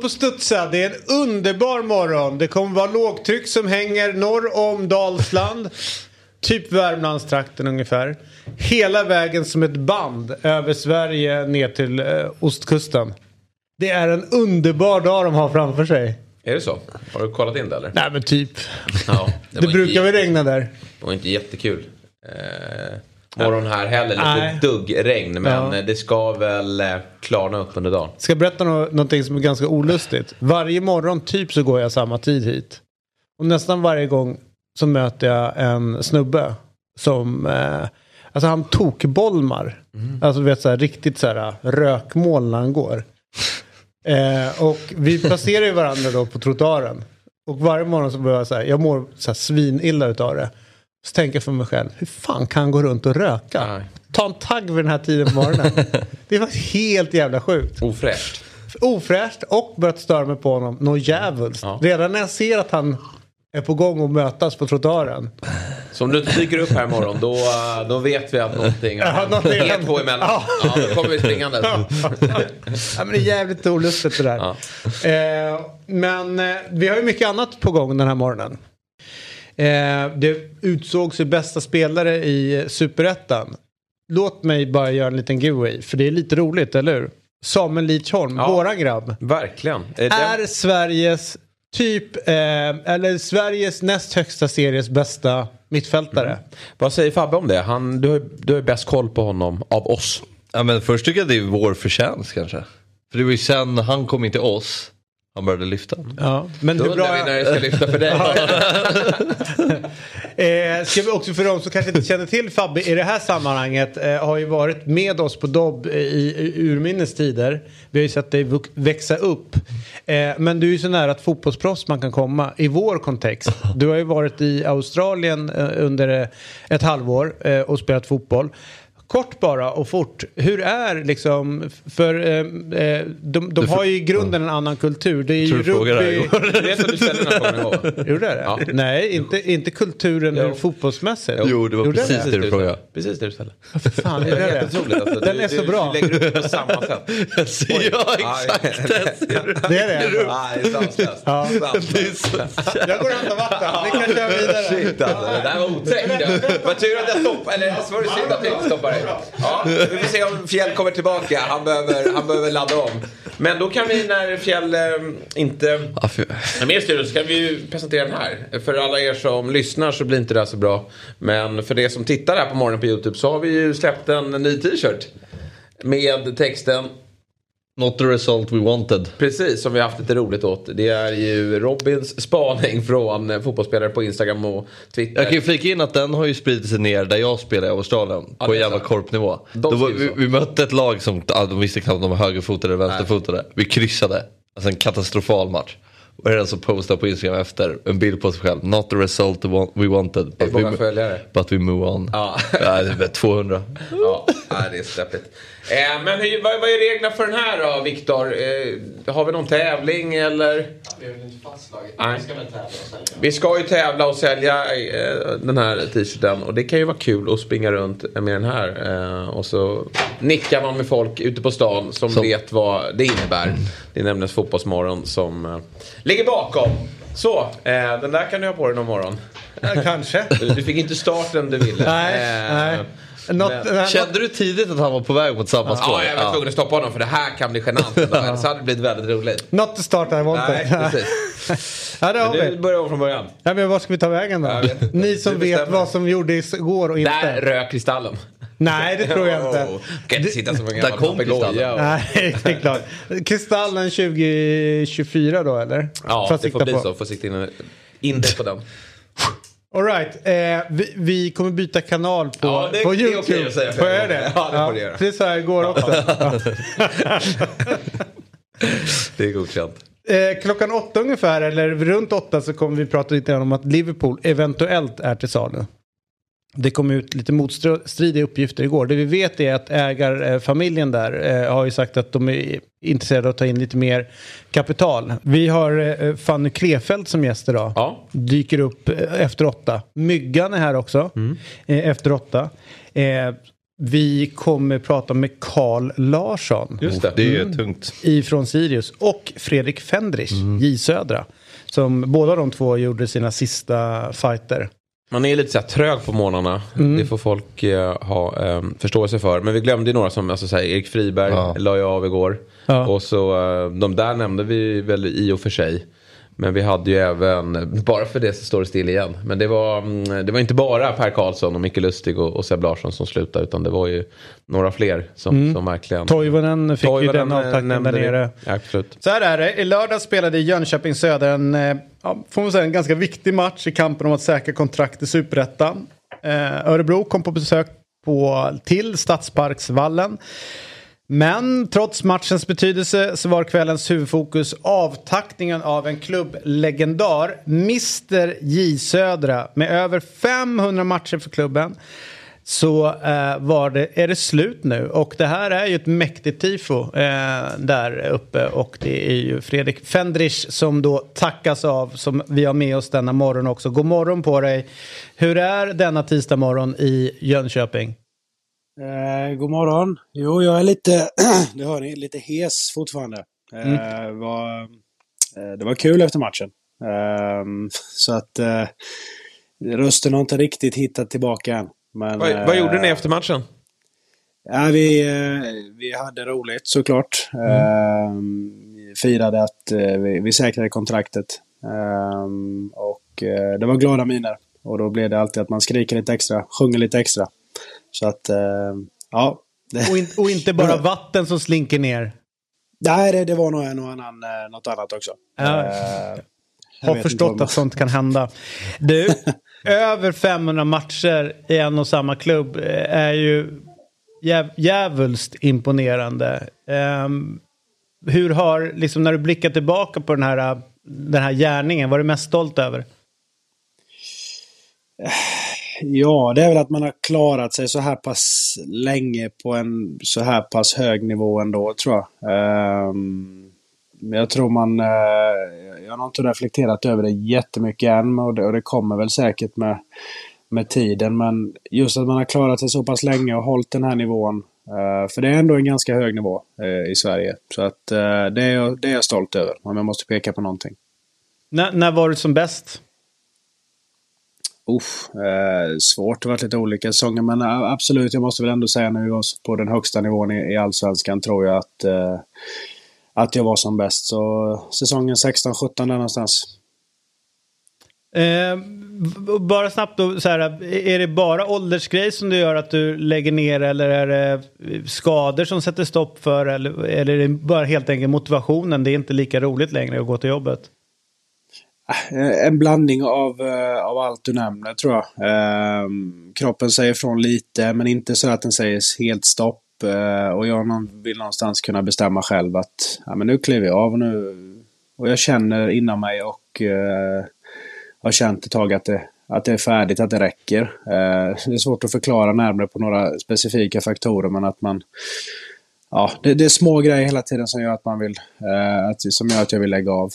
Upp och studsa. Det är en underbar morgon. Det kommer vara lågtryck som hänger norr om Dalsland. Typ Värmlandstrakten ungefär. Hela vägen som ett band över Sverige ner till eh, ostkusten. Det är en underbar dag de har framför sig. Är det så? Har du kollat in det eller? Nej men typ. Ja, Det, var brukar väl regna där. Det var inte jättekul. Eh, morgon här heller, Nej. lite duggregn. Men Ja. eh, det ska väl eh, klarna upp under dagen. Ska jag berätta nå- någonting som är ganska olustigt. Varje morgon typ så går jag samma tid hit. Och nästan varje gång så möter jag en snubbe som, eh, alltså han tokbolmar. Alltså du vet så här riktigt så här rökmoln när han går. Eh, och vi passerar ju varandra då på trottoaren. Och varje morgon så börjar jag så här, jag mår så här svinilla utav det. Så tänker jag för mig själv, hur fan kan han gå runt och röka? Nej. Ta en tagg vid den här tiden på morgonen. det faktiskt helt jävla sjukt Ofräscht. ofräscht och börjat störa mig på honom något djävulskt. Ja. Redan när jag ser att han är på gång att mötas på trottoaren. Så om du inte dyker upp här imorgon då, då vet vi att någonting har Ja, hänt. hänt. två emellan. Ja. Ja, då kommer vi springandes. ja, men det är jävligt olustigt det där. Ja. Eh, men eh, vi har ju mycket annat på gång den här morgonen. Eh, det utsågs ju bästa spelare i Superettan. Låt mig bara göra en liten giveaway, för det är lite roligt, eller hur? Samuel Lidsholm, Ja. våran grabb. Verkligen. Eh, det- är Sveriges typ, eh, eller Sveriges näst högsta series bästa mittfältare. Vad säger Fabbe om det? Han, du, har, du har bäst koll på honom av oss. Ja men först tycker jag det är vår förtjänst kanske. För det var ju sen han kom in till oss, han började lyfta. Ja, men Då hur bra... undrar vi när det ska lyfta för dig. Eh, ska vi också för de som kanske inte känner till Fabbe i det här sammanhanget eh, har ju varit med oss på Dobb i, i urminnes tider. Vi har ju sett dig växa upp. Eh, men du är ju så nära ett fotbollsproffs man kan komma i vår kontext. Du har ju varit i Australien eh, under eh, ett halvår eh, och spelat fotboll. Kort bara och fort. Hur är liksom, för eh, eh, de, de har ju i grunden en annan kultur. Det är ju du frågar det här, rugby. Du vet att du ställer den här frågan igår. Gjorde det? Ja. Nej, inte, inte kulturen Jo. fotbollsmässigt. Jo, det var Gjorde precis det du frågade. Precis det du ställde. Fan, det Det är det. jätteotroligt. Alltså. Den du, är så du, bra. Du lägger upp det på samma sätt. ja exakt. Det är det. Nej, det är sanslöst. Ja. Sanslöst. Jag går och hämtar vatten. Vi kan köra vidare. Shit alltså, det där var otäckt. Vad tur att jag stoppade, eller så var det synd att jag inte stoppade Ja, vi får se om Fjäll kommer tillbaka. Han behöver, han behöver ladda om. Men då kan vi när Fjäll eh, inte är med i studion så kan vi ju presentera den här. För alla er som lyssnar så blir inte det här så bra. Men för er som tittar här på morgonen på YouTube så har vi ju släppt en ny t-shirt. Med texten Not the result we wanted. Precis, som vi haft lite roligt åt. Det är ju Robins spaning från fotbollsspelare på Instagram och Twitter. Jag kan ju flika in att den har ju spridit sig ner där jag spelar i Australien. Ja, på jävla korpnivå. Var, vi, vi mötte ett lag som, ja, de visste knappt om de var högerfotade eller vänsterfotade. Vi kryssade. Alltså en katastrofal match. Och det är den som postar på Instagram efter en bild på sig själv. Not the result we wanted. Hur But många we, följare? but we move on. Ja. ja det är väl 200. Ja, nej, det är steppigt. Eh, men hur, vad, vad är reglerna för den här då, Viktor? Eh, har vi någon tävling eller? Vi har inte fastslagit. Nej. Vi ska väl tävla och sälja. Vi ska ju tävla och sälja eh, den här t-shirten och det kan ju vara kul att springa runt med den här. Eh, och så nickar man med folk ute på stan som, Som- vet vad det innebär. Det är nämligen Fotbollsmorgon som eh, ligger bakom. Så, eh, den där kan du ha på dig någon morgon. Ja, kanske. Du, du fick inte starten du ville. Nej, Eh, nej. Nej, Kände du tidigt att han var på väg mot samma spår? Ja, jag var tvungen att stoppa honom för det här kan bli genant. Annars hade det blivit väldigt roligt. Not the start I wanted. Nej, precis. ja, det har Men vi. nu börjar om från början. Ja, men var ska vi ta vägen då? Ni som Du vet bestämmer. vad som gjordes igår och inte. Där rök kristallen. Nej, det tror jag inte. Oh, kan inte sitta som en Där gammal kom papegoja. kristallen. och- Nej, det är klart. Kristallen 2024 då eller? Ja, det får bli på. så. Får sikta in, in dig på den. Alright, eh, vi, vi kommer byta kanal på, Ja, det- på det är YouTube. okej att säga Får jag göra det? Ja, det får du göra. Det är så här det går också. Det är godkänt. Eh, klockan åtta ungefär, eller runt åtta, så kommer vi prata lite grann om att Liverpool eventuellt är till salu. Det kom ut lite motstridiga uppgifter igår. Det vi vet är att ägarfamiljen där eh, har ju sagt att de är intresserade av att ta in lite mer kapital. Vi har eh, Fanny Klefelt som gäst idag. Ja. Dyker upp eh, efter åtta. Myggan är här också eh, efter åtta. Vi kommer prata med Carl Larsson Just det. Det är ju tungt. ifrån Sirius och Fredrik Fendrich, J Södra. Som båda de två gjorde sina sista fighter. Man är lite så trög på morgnarna. Det får folk eh, ha eh, förståelse för. Men vi glömde ju några som, alltså så här, Erik Friberg Ja. la ju av igår. Ja. Och så eh, de där nämnde vi väl i och för sig. Men vi hade ju även, bara för det så står det still igen. Men det var, mm, det var inte bara Per Karlsson och Micke Lustig och, och Seb Larsson som slutade. Utan det var ju några fler som, som verkligen... Toivonen fick ju Toivonen, den eh, avtackningen där nere. Ja, absolut. Så här är det. I lördag spelade Jönköping Söder en, eh, ja, får man säga, en ganska viktig match i kampen om att säkra kontrakt i Superettan. Eh, Örebro kom på besök på, till Stadsparksvallen. Men trots matchens betydelse så var kvällens huvudfokus avtackningen av en klubblegendar, Mr J Södra, med över 500 matcher för klubben. Så eh, var det, är det slut nu och det här är ju ett mäktigt tifo eh, där uppe och det är ju Fredrik Fendrich som då tackas av som vi har med oss denna morgon också. God morgon på dig! Hur är denna tisdag morgon i Jönköping? Eh, god morgon. Jo, jag är lite, det hör ni, lite hes fortfarande. Eh, var, eh, det var kul efter matchen. Eh, så att eh, rösten har inte riktigt hittat tillbaka än. Men, Vad, vad gjorde ni eh, efter matchen? Ja, vi, vi hade roligt såklart. Eh, firade att vi, vi säkrade kontraktet. Och det var glada miner. Och då blev det alltid att man skriker lite extra, sjunger lite extra. Så att, eh, ja. Och, in, och inte bara vatten som slinker ner. nej, det, det var nog en och annan, eh, något annat också. Ja. Eh, jag Har förstått att sånt kan hända. Du, över 500 matcher i en och samma klubb är ju jäv, djävulskt imponerande. Ehm, hur har, liksom när du blickar tillbaka på den här, den här gärningen, vad är du mest stolt över? Ja, det är väl att man har klarat sig så här pass länge på en så här pass hög nivå ändå, tror jag. Um, jag tror man... Eh, jag har nog inte reflekterat över det jättemycket än och det, och det kommer väl säkert med, med tiden. Men just att man har klarat sig så pass länge och hållit den här nivån. Eh, för det är ändå en ganska hög nivå eh, i Sverige. Så att det, är, jag- det är jag stolt över, om jag måste peka på någonting. När, när var du som bäst? Uff, eh, svårt, det har varit lite olika säsonger men eh, absolut, jag måste väl ändå säga när vi var på den högsta nivån i, i Allsvenskan tror jag att, eh, att jag var som bäst. Så säsongen 16-17 där någonstans. Eh, bara snabbt då, så här, är det bara åldersgrej som du gör att du lägger ner eller är det skador som sätter stopp för eller, eller är det bara helt enkelt motivationen? Det är inte lika roligt längre att gå till jobbet. Eh, en blandning av, eh, av allt du nämner tror jag. Ehm, kroppen säger ifrån lite men inte så att den säger helt stopp. Eh, och jag vill någonstans kunna bestämma själv att ja, men nu kliver jag av och nu. Och jag känner inom mig och har känt ett tag att det, att det är färdigt, att det räcker. Det är svårt att förklara närmare på några specifika faktorer men att man Ja, det, det är små grejer hela tiden som gör att man vill, eh, att, som gör att jag vill lägga av.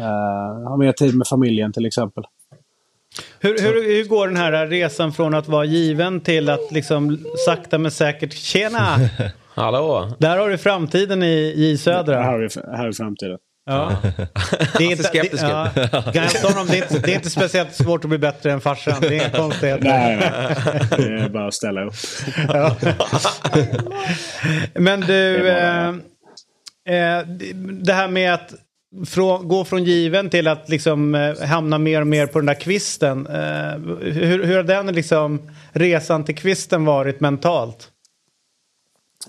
Uh, ha mer tid med familjen till exempel. Hur, hur, hur går den här resan från att vara given till att liksom sakta men säkert, tjena! Hallå? Där har du framtiden i J Södra. Här har vi, här har vi framtiden. Ja. Det är, inte, det, skeptisk ja, kan jag honom, det, är inte, det är inte speciellt svårt att bli bättre än farsan. Det är inga konstigheter. Nej, nej. Det är bara att ställa upp. Ja. Men du, Det eh, eh, det här med att från, gå från given till att liksom eh, hamna mer och mer på den där kvisten. Eh, hur, hur har den liksom, resan till kvisten varit mentalt?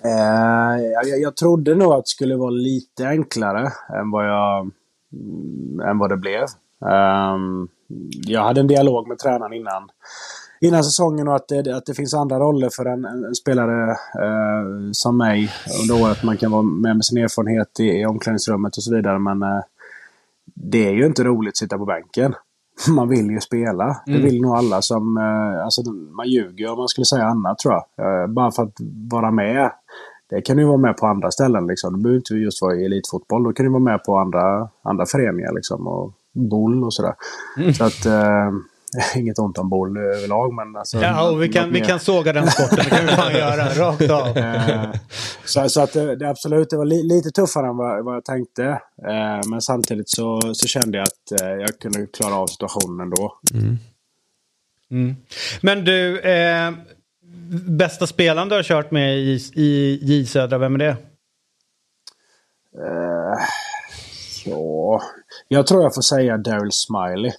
Eh, jag, jag trodde nog att det skulle vara lite enklare än vad, jag, mm, än vad det blev. Ehm, jag hade en dialog med tränaren innan, innan säsongen och att det, att det finns andra roller för en, en spelare eh, som mig under året. Man kan vara med med sin erfarenhet i, i omklädningsrummet och så vidare. Men eh, det är ju inte roligt att sitta på bänken. Man vill ju spela. Det vill nog alla som... Eh, alltså, man ljuger om man skulle säga annat tror jag. Eh, bara för att vara med. Det kan ju vara med på andra ställen. Liksom. Det behöver inte just vara i elitfotboll. Då kan du vara med på andra, andra föreningar. Liksom, och boll och sådär. Så att... Eh, inget ont om boll överlag men... Alltså, Ja, och vi kan, vi kan såga den sporten. Det kan vi fan göra. Rakt av. Eh, så, så att det, det absolut, det var li, lite tuffare än vad, vad jag tänkte. Eh, men samtidigt så, så kände jag att eh, jag kunde klara av situationen ändå. Men du, eh, bästa spelaren du har kört med i, i J Södra, vem är det? Eh, ja, jag tror jag får säga Daryl Smiley.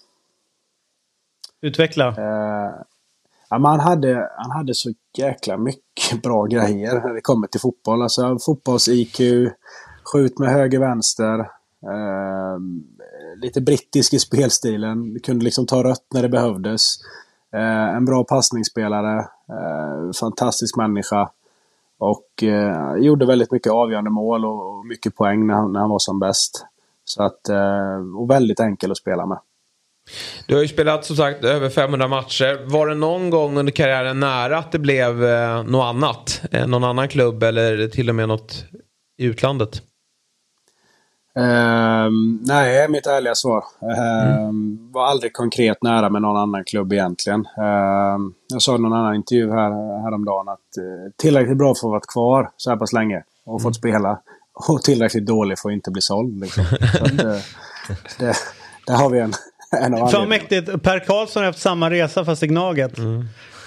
Utveckla. Eh, ja, men han, hade, han hade så jäkla mycket bra grejer när det kommer till fotboll. Alltså fotbolls-IQ, skjut med höger-vänster. Eh, lite brittisk i spelstilen. Kunde liksom ta rött när det behövdes. Eh, en bra passningsspelare. Eh, fantastisk människa. Och eh, gjorde väldigt mycket avgörande mål och, och mycket poäng när han, när han var som bäst. Så att, eh, och väldigt enkel att spela med. Du har ju spelat som sagt över 500 matcher. Var det någon gång under karriären nära att det blev eh, något annat? Eh, någon annan klubb eller till och med något i utlandet? Ehm, nej, mitt ärliga svar. Ehm, Var aldrig konkret nära med någon annan klubb egentligen. Ehm, jag sa i någon annan intervju här, häromdagen att eh, tillräckligt bra för att vara kvar så här pass länge och fått spela. Och tillräckligt dålig för att inte bli såld. Liksom. Så att, eh, det, där har vi en, anledningarna. mäktigt. Per Karlsson har haft samma resa fast i Gnaget.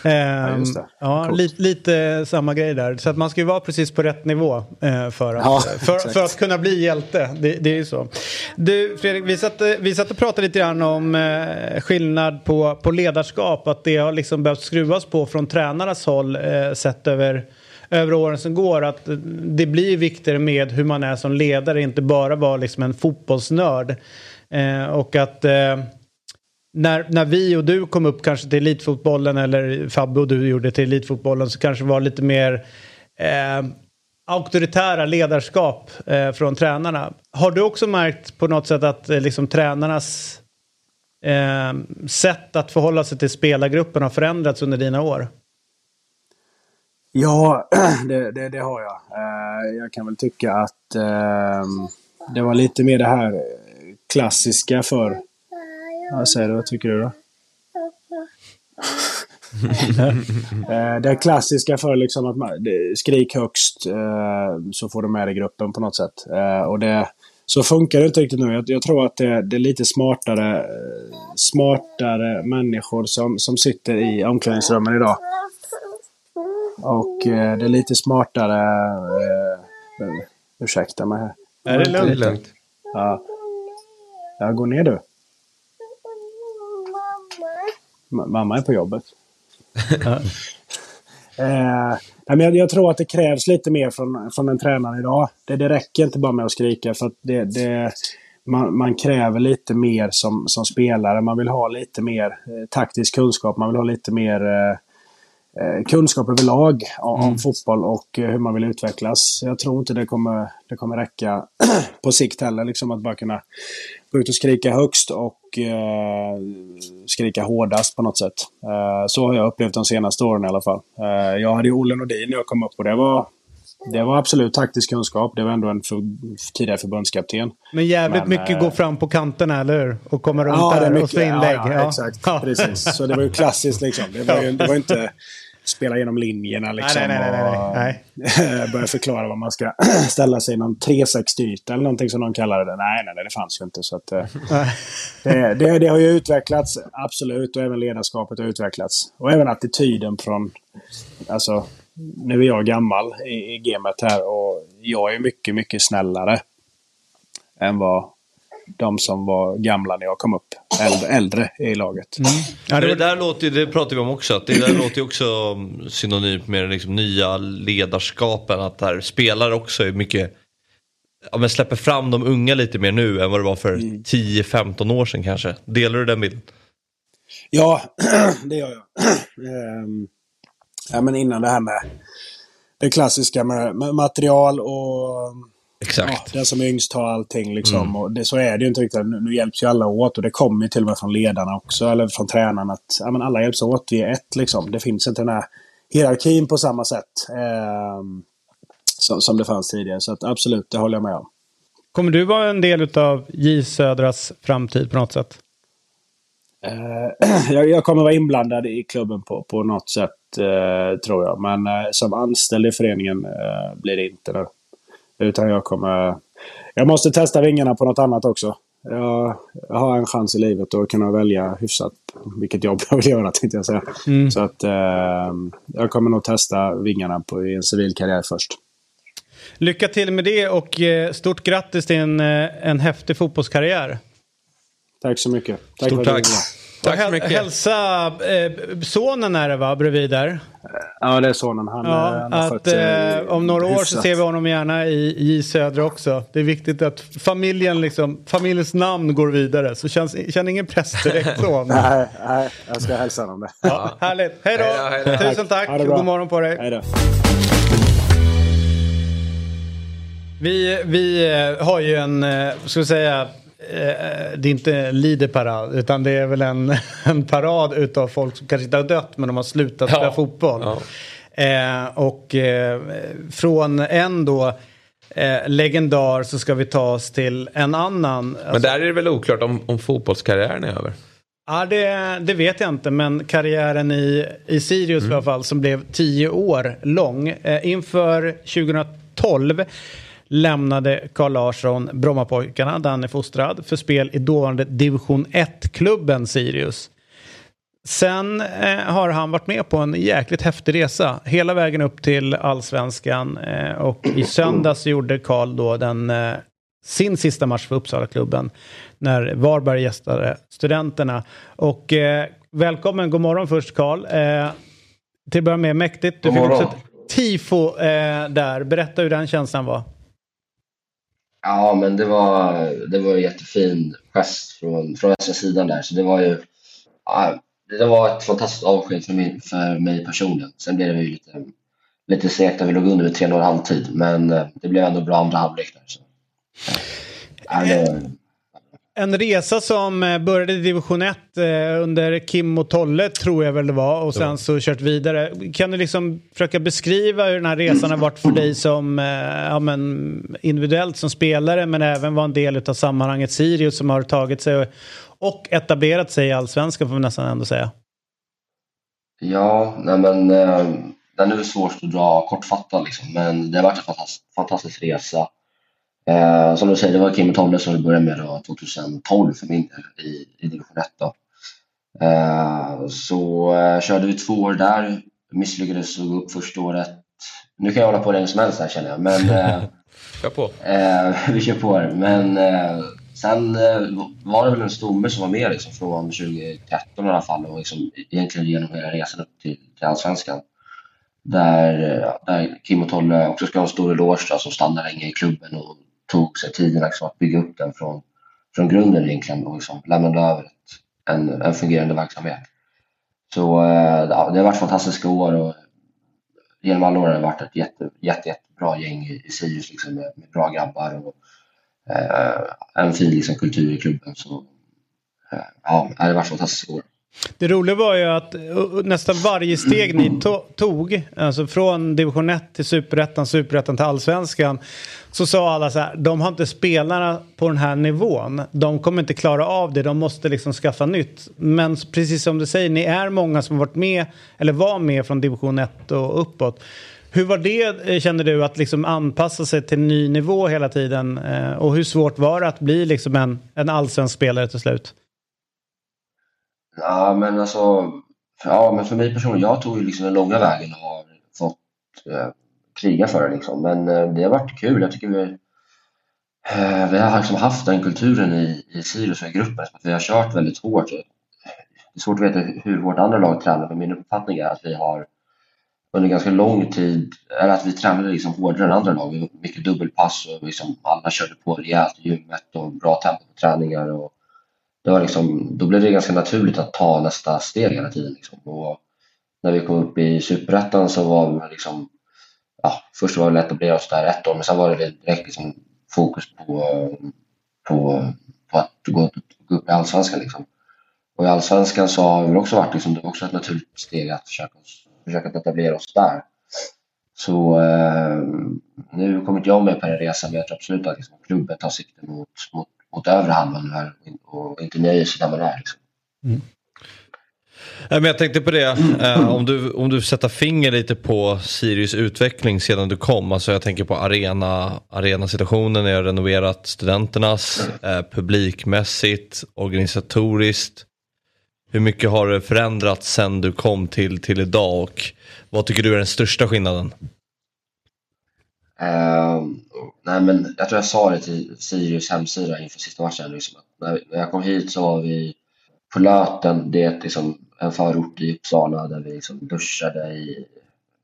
Ehm, just det. ja, Coolt. lite, lite samma grej där. Så att man ska ju vara precis på rätt nivå eh, för, att, Ja, för, exakt. för att kunna bli hjälte. Det, det är ju så. Du Fredrik, vi satt, eh, vi satt och pratade lite grann om eh, skillnad på, på ledarskap. Att det har liksom behövt skruvas på från tränarnas håll eh, sett över över åren som går att eh, det blir viktigare med hur man är som ledare, inte bara vara liksom en fotbollsnörd. Eh, och att eh, när, när vi och du kom upp kanske till elitfotbollen eller Fabbe och du gjorde till elitfotbollen så kanske det var lite mer eh, auktoritära ledarskap eh, från tränarna. Har du också märkt på något sätt att eh, liksom, tränarnas eh, sätt att förhålla sig till spelargruppen har förändrats under dina år? Ja, det, det, det har jag. Eh, jag kan väl tycka att eh, det var lite mer det här eh, klassiska för... Vad säger du? Vad tycker du då? Eh, det klassiska för liksom att man, skrik högst eh, så får du med dig gruppen på något sätt. Eh, och det, så funkar det inte riktigt nu. Jag, jag tror att det, det är lite smartare, smartare människor som, som sitter i omklädningsrummen idag. Och det är lite smartare... Ursäkta mig här. Är det lugnt? Ja. Jag går ner du. Ma- Mamma är på jobbet. eh, men jag, jag tror att det krävs lite mer från, från en tränare idag. Det, det räcker inte bara med att skrika. för att det, det, man, man kräver lite mer som, som spelare. Man vill ha lite mer eh, taktisk kunskap. Man vill ha lite mer eh, eh, kunskap överlag om, om fotboll och eh, hur man vill utvecklas. Jag tror inte det kommer, det kommer räcka på sikt heller. Liksom att bara kunna gå ut och skrika högst och eh, skrika hårdast på något sätt. Eh, så har jag upplevt de senaste åren i alla fall. Eh, jag hade ju Olle Nordin när jag kom upp och det var, det var absolut taktisk kunskap. Det var ändå en för, tidigare förbundskapten. Men jävligt Men, mycket eh, går fram på kanterna, eller hur? Och kommer runt Ja, där och mycket. slår inlägg. Ja, ja, exakt. Ja. Precis. Så det var ju klassiskt liksom. Det var ju, det var inte spela genom linjerna liksom. nej, nej, nej, nej, Och börja förklara vad man ska ställa sig i någon 360-yta eller någonting som de kallar det. Nej, nej, nej, det fanns ju inte. Så att, eh, det, det, det har ju utvecklats, absolut. Och även ledarskapet har utvecklats. Och även attityden från... Alltså, nu är jag gammal i, i gamet här och jag är mycket, mycket snällare än vad de som var gamla när jag kom upp. Äldre, äldre i laget. Ja, Men det det var, där låter ju, det pratar vi om också, att det där låter ju också synonymt med den liksom nya ledarskapen. Att där spelare också är mycket, ja men släpper fram de unga lite mer nu än vad det var för 10-15 år sedan kanske. Delar du den bilden? Ja, det gör jag. Ehm, ja, men innan det här med det klassiska med material och Exakt. Ja, den som är yngst har allting. Liksom. Mm. Och det, så är det ju inte riktigt. Nu, nu hjälps ju alla åt och det kommer ju till och med från ledarna också. Eller från tränarna. Att ja, men alla hjälps åt. Vi är ett liksom. Det finns inte den här hierarkin på samma sätt. Eh, som, som det fanns tidigare. Så att, absolut, det håller jag med om. Kommer du vara en del av J Södras framtid på något sätt? Eh, jag, jag, kommer vara inblandad i klubben på, på något sätt, eh, tror jag. Men eh, som anställd i föreningen eh, blir det inte nu. Utan jag kommer... Jag måste testa vingarna på något annat också. Jag, har en chans i livet att kunna välja hyfsat vilket jobb jag vill göra, tänkte jag säga. Mm. Så att eh, jag kommer nog testa vingarna på, i en civil karriär först. Lycka till med det och eh, stort grattis till en, eh, en häftig fotbollskarriär. Tack så mycket. Tack Stort tack. Tack så mycket. Hälsa eh, sonen är det va, bredvid där? Ja, det är sonen. Han, ja, han att, fått, eh, om några år så ser vi honom gärna i J Södra också. Det är viktigt att familjen liksom, familjens namn går vidare. Så känns, känn ingen press direkt så. nej, nej, jag ska hälsa honom det. Ja, härligt. Hej då! Tusen tack. tack. God morgon på dig. Hej då. Vi, vi eh, har ju en, eh, ska vi säga, Eh, det är inte Lider-parad utan det är väl en, en parad utav folk som kanske inte har dött men de har slutat ja. spela fotboll. Ja. Eh, och eh, från en då eh, legendar så ska vi ta oss till en annan. Men alltså, där är det väl oklart om, om fotbollskarriären är över? Ja, det, det, vet jag inte, men karriären i, i Sirius mm. i alla fall som blev tio år lång. Eh, inför 2012 lämnade Carl Larsson Brommapojkarna, där han är fostrad, för spel i dåvarande division 1-klubben Sirius. Sen eh, har han varit med på en jäkligt häftig resa. Hela vägen upp till allsvenskan. Eh, och i söndags gjorde Karl då den, eh, sin sista match för Uppsala-klubben. När Varberg gästade Studenterna. Och välkommen, god morgon först Karl. Eh, till att börja med, mäktigt. Du fick också ett tifo där. Berätta hur den känslan var. Ja, men det var, det var en jättefin gest från, från västra sidan där. Så det var ju ja, det var ett fantastiskt avsked för mig, för mig personligen. Sen blev det ju lite, lite segt när vi låg under med 3-0 halvtid, men eh, det blev ändå bra andra halvlek där. Så. Ja, det, en resa som eh, började i division 1 eh, under Kim och Tolle tror jag väl det var och sen så kört vidare. Kan du liksom försöka beskriva hur den här resan har varit för dig som eh, ja, men, individuellt som spelare men även var en del av sammanhanget Sirius som har tagit sig och etablerat sig i allsvenskan får man nästan ändå säga. Ja, nej men den är väl svårt att dra kortfattat liksom men det har varit en fantastisk, fantastisk resa. Eh, som du säger, det var Kim och Tolle som vi började med då, 2012 för min del i, i division 1. Då. Eh, så eh, körde vi två år där, misslyckades och gå upp första året. Nu kan jag hålla på länge som helst här känner jag, men eh, kör på. Eh, vi kör på det. Men eh, sen var det väl en stomme som var med liksom, från 2013 i alla fall och liksom, egentligen genom hela resan upp till, till Allsvenskan. Där, där Kim och Tolle också ska ha en stor eloge som stannar länge i klubben och tog sig tiden liksom att bygga upp den från, från grunden egentligen och liksom lämnade över ett, en, en fungerande verksamhet. Så eh, ja, det har varit fantastiska år och genom alla år har det varit ett jätte, jätte, jättebra gäng i, i Sirius liksom, med, med, bra grabbar och eh, en fin liksom, kultur i klubben. Så eh, ja, det har varit fantastiska år. Det roliga var ju att eh, nästan varje steg ni to tog, alltså från division 1 till superettan, superettan till allsvenskan, så sa alla så här, de har inte spelarna på den här nivån. De kommer inte klara av det, de måste liksom skaffa nytt. Men precis som du säger, ni är många som har varit med, eller var med från division 1 och uppåt. Hur var det, eh, känner du, att liksom anpassa sig till ny nivå hela tiden? Eh, och hur svårt var det att bli liksom en, en allsvensk spelare till slut? Ja, men alltså, ja, men för mig personligen, jag tog ju liksom den långa vägen och har fått eh, kriga för det liksom. Men eh, det har varit kul. Jag tycker vi, eh, vi har liksom haft den kulturen i, i Sirius och i gruppen. Vi har kört väldigt hårt. Det är svårt att veta hur hårt andra lag tränar, men min uppfattning är att vi har under ganska lång tid, eller att vi tränade liksom hårdare än andra lag. Mycket dubbelpass och liksom alla körde på rejält i gymmet och bra tempo på träningar. Och, det var liksom, då blev det ganska naturligt att ta nästa steg hela tiden. Liksom. Och när vi kom upp i Superettan så var det liksom, ja, först var det lätt att bli oss där ett år men sen var det direkt liksom fokus på, på, på att gå, gå upp i Allsvenskan. Liksom. Och i Allsvenskan så har det också varit liksom, det var också ett naturligt steg att försöka, försöka etablera oss där. Så eh, nu kommer inte jag med på den resan men jag tror absolut att liksom, klubben tar sikte mot, mot, mot övre halvan här och inte nöjer sig där man är. Liksom. Mm. Men jag tänkte på det, eh, om, du, om du sätter finger lite på Sirius utveckling sedan du kom. Alltså jag tänker på arena, arenasituationen, ni har renoverat studenternas, eh, publikmässigt, organisatoriskt. Hur mycket har det förändrats sedan du kom till, till idag och vad tycker du är den största skillnaden? Uh, nej men jag tror jag sa det till Sirius hemsida inför sista matchen. Liksom, när, när jag kom hit så var vi på Löten, det är liksom en förort i Uppsala där vi liksom duschade i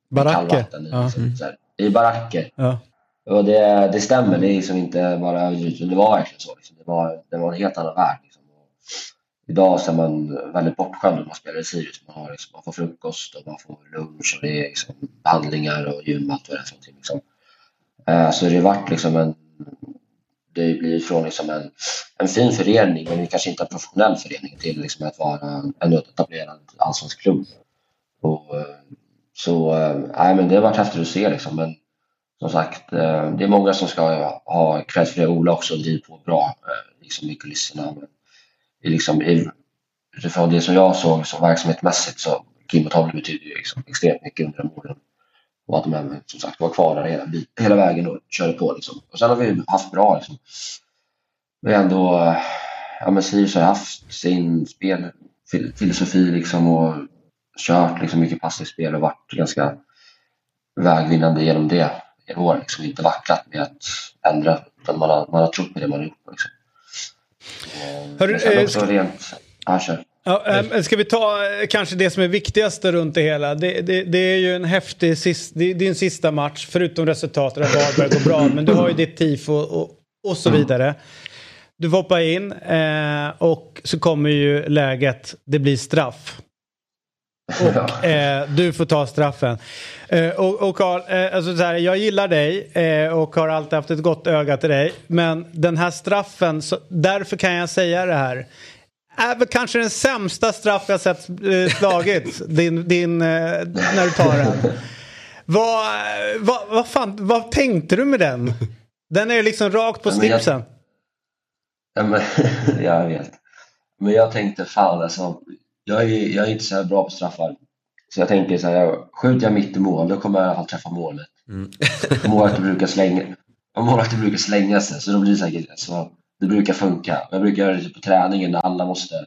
baracker. I, ja. liksom, här, I baracker. Ja. Och det, det stämmer, det är liksom inte bara överdrivet, det var verkligen så. Liksom. Det, var, det var en helt annan värld. Liksom. Idag så är man väldigt bortskämd när man spelar i Sirius. Man, har liksom, man får frukost och man får lunch och det är liksom behandlingar och gym och allt vad det är. Liksom. Eh, så det har varit liksom en det blir från liksom en, en fin förening, men kanske inte en professionell förening, till liksom att vara en etablerad allsvensk klubb. Och, eh, så eh, men det har varit häftigt att se liksom, men som sagt, eh, det är många som ska ha cred för det. Ola också driver på bra liksom, liksom i kulisserna. Men liksom, utifrån det som jag såg som verksamhetsmässigt så Kim och Tavle betyder ju liksom extremt mycket under de åren. Och att de även, som sagt var kvar där hela, hela vägen och körde på. Liksom. Och sen har vi haft bra. Liksom. Vi har ändå, ja men Sirius har haft sin spelfilosofi liksom och kört liksom mycket spel och varit ganska vägvinnande genom det i år. Liksom inte vacklat med att ändra utan man har, man har trott på det man har gjort. Liksom. Hör, men sen också rent, ja, kör. Ja, ähm, ska vi ta äh, kanske det som är viktigaste runt det hela? Det, det, det är ju en häftig sist, det, en sista match, förutom resultatet att Varberg går bra. Men du har ju ditt tifo och, och så vidare. Du får hoppa in eh, och så kommer ju läget, det blir straff. Och eh, du får ta straffen. Eh, och Carl, eh, alltså jag gillar dig eh, och har alltid haft ett gott öga till dig. Men den här straffen, så, därför kan jag säga det här är väl kanske den sämsta straff jag sett eh, slagit din, din, eh, när du tar den. Vad, vad, vad, fan, vad tänkte du med den? Den är liksom rakt på slipsen. Ja, men, jag vet. Men jag tänkte fan alltså. Jag är, jag är inte så här bra på straffar. Så jag tänker så här, skjuter jag mitt i mål då kommer jag i alla fall träffa målet. Mm. Målvakten brukar slänga, målvakten brukar slänga sig så då blir det säkert så det brukar funka. Jag brukar göra det typ på träningen när alla måste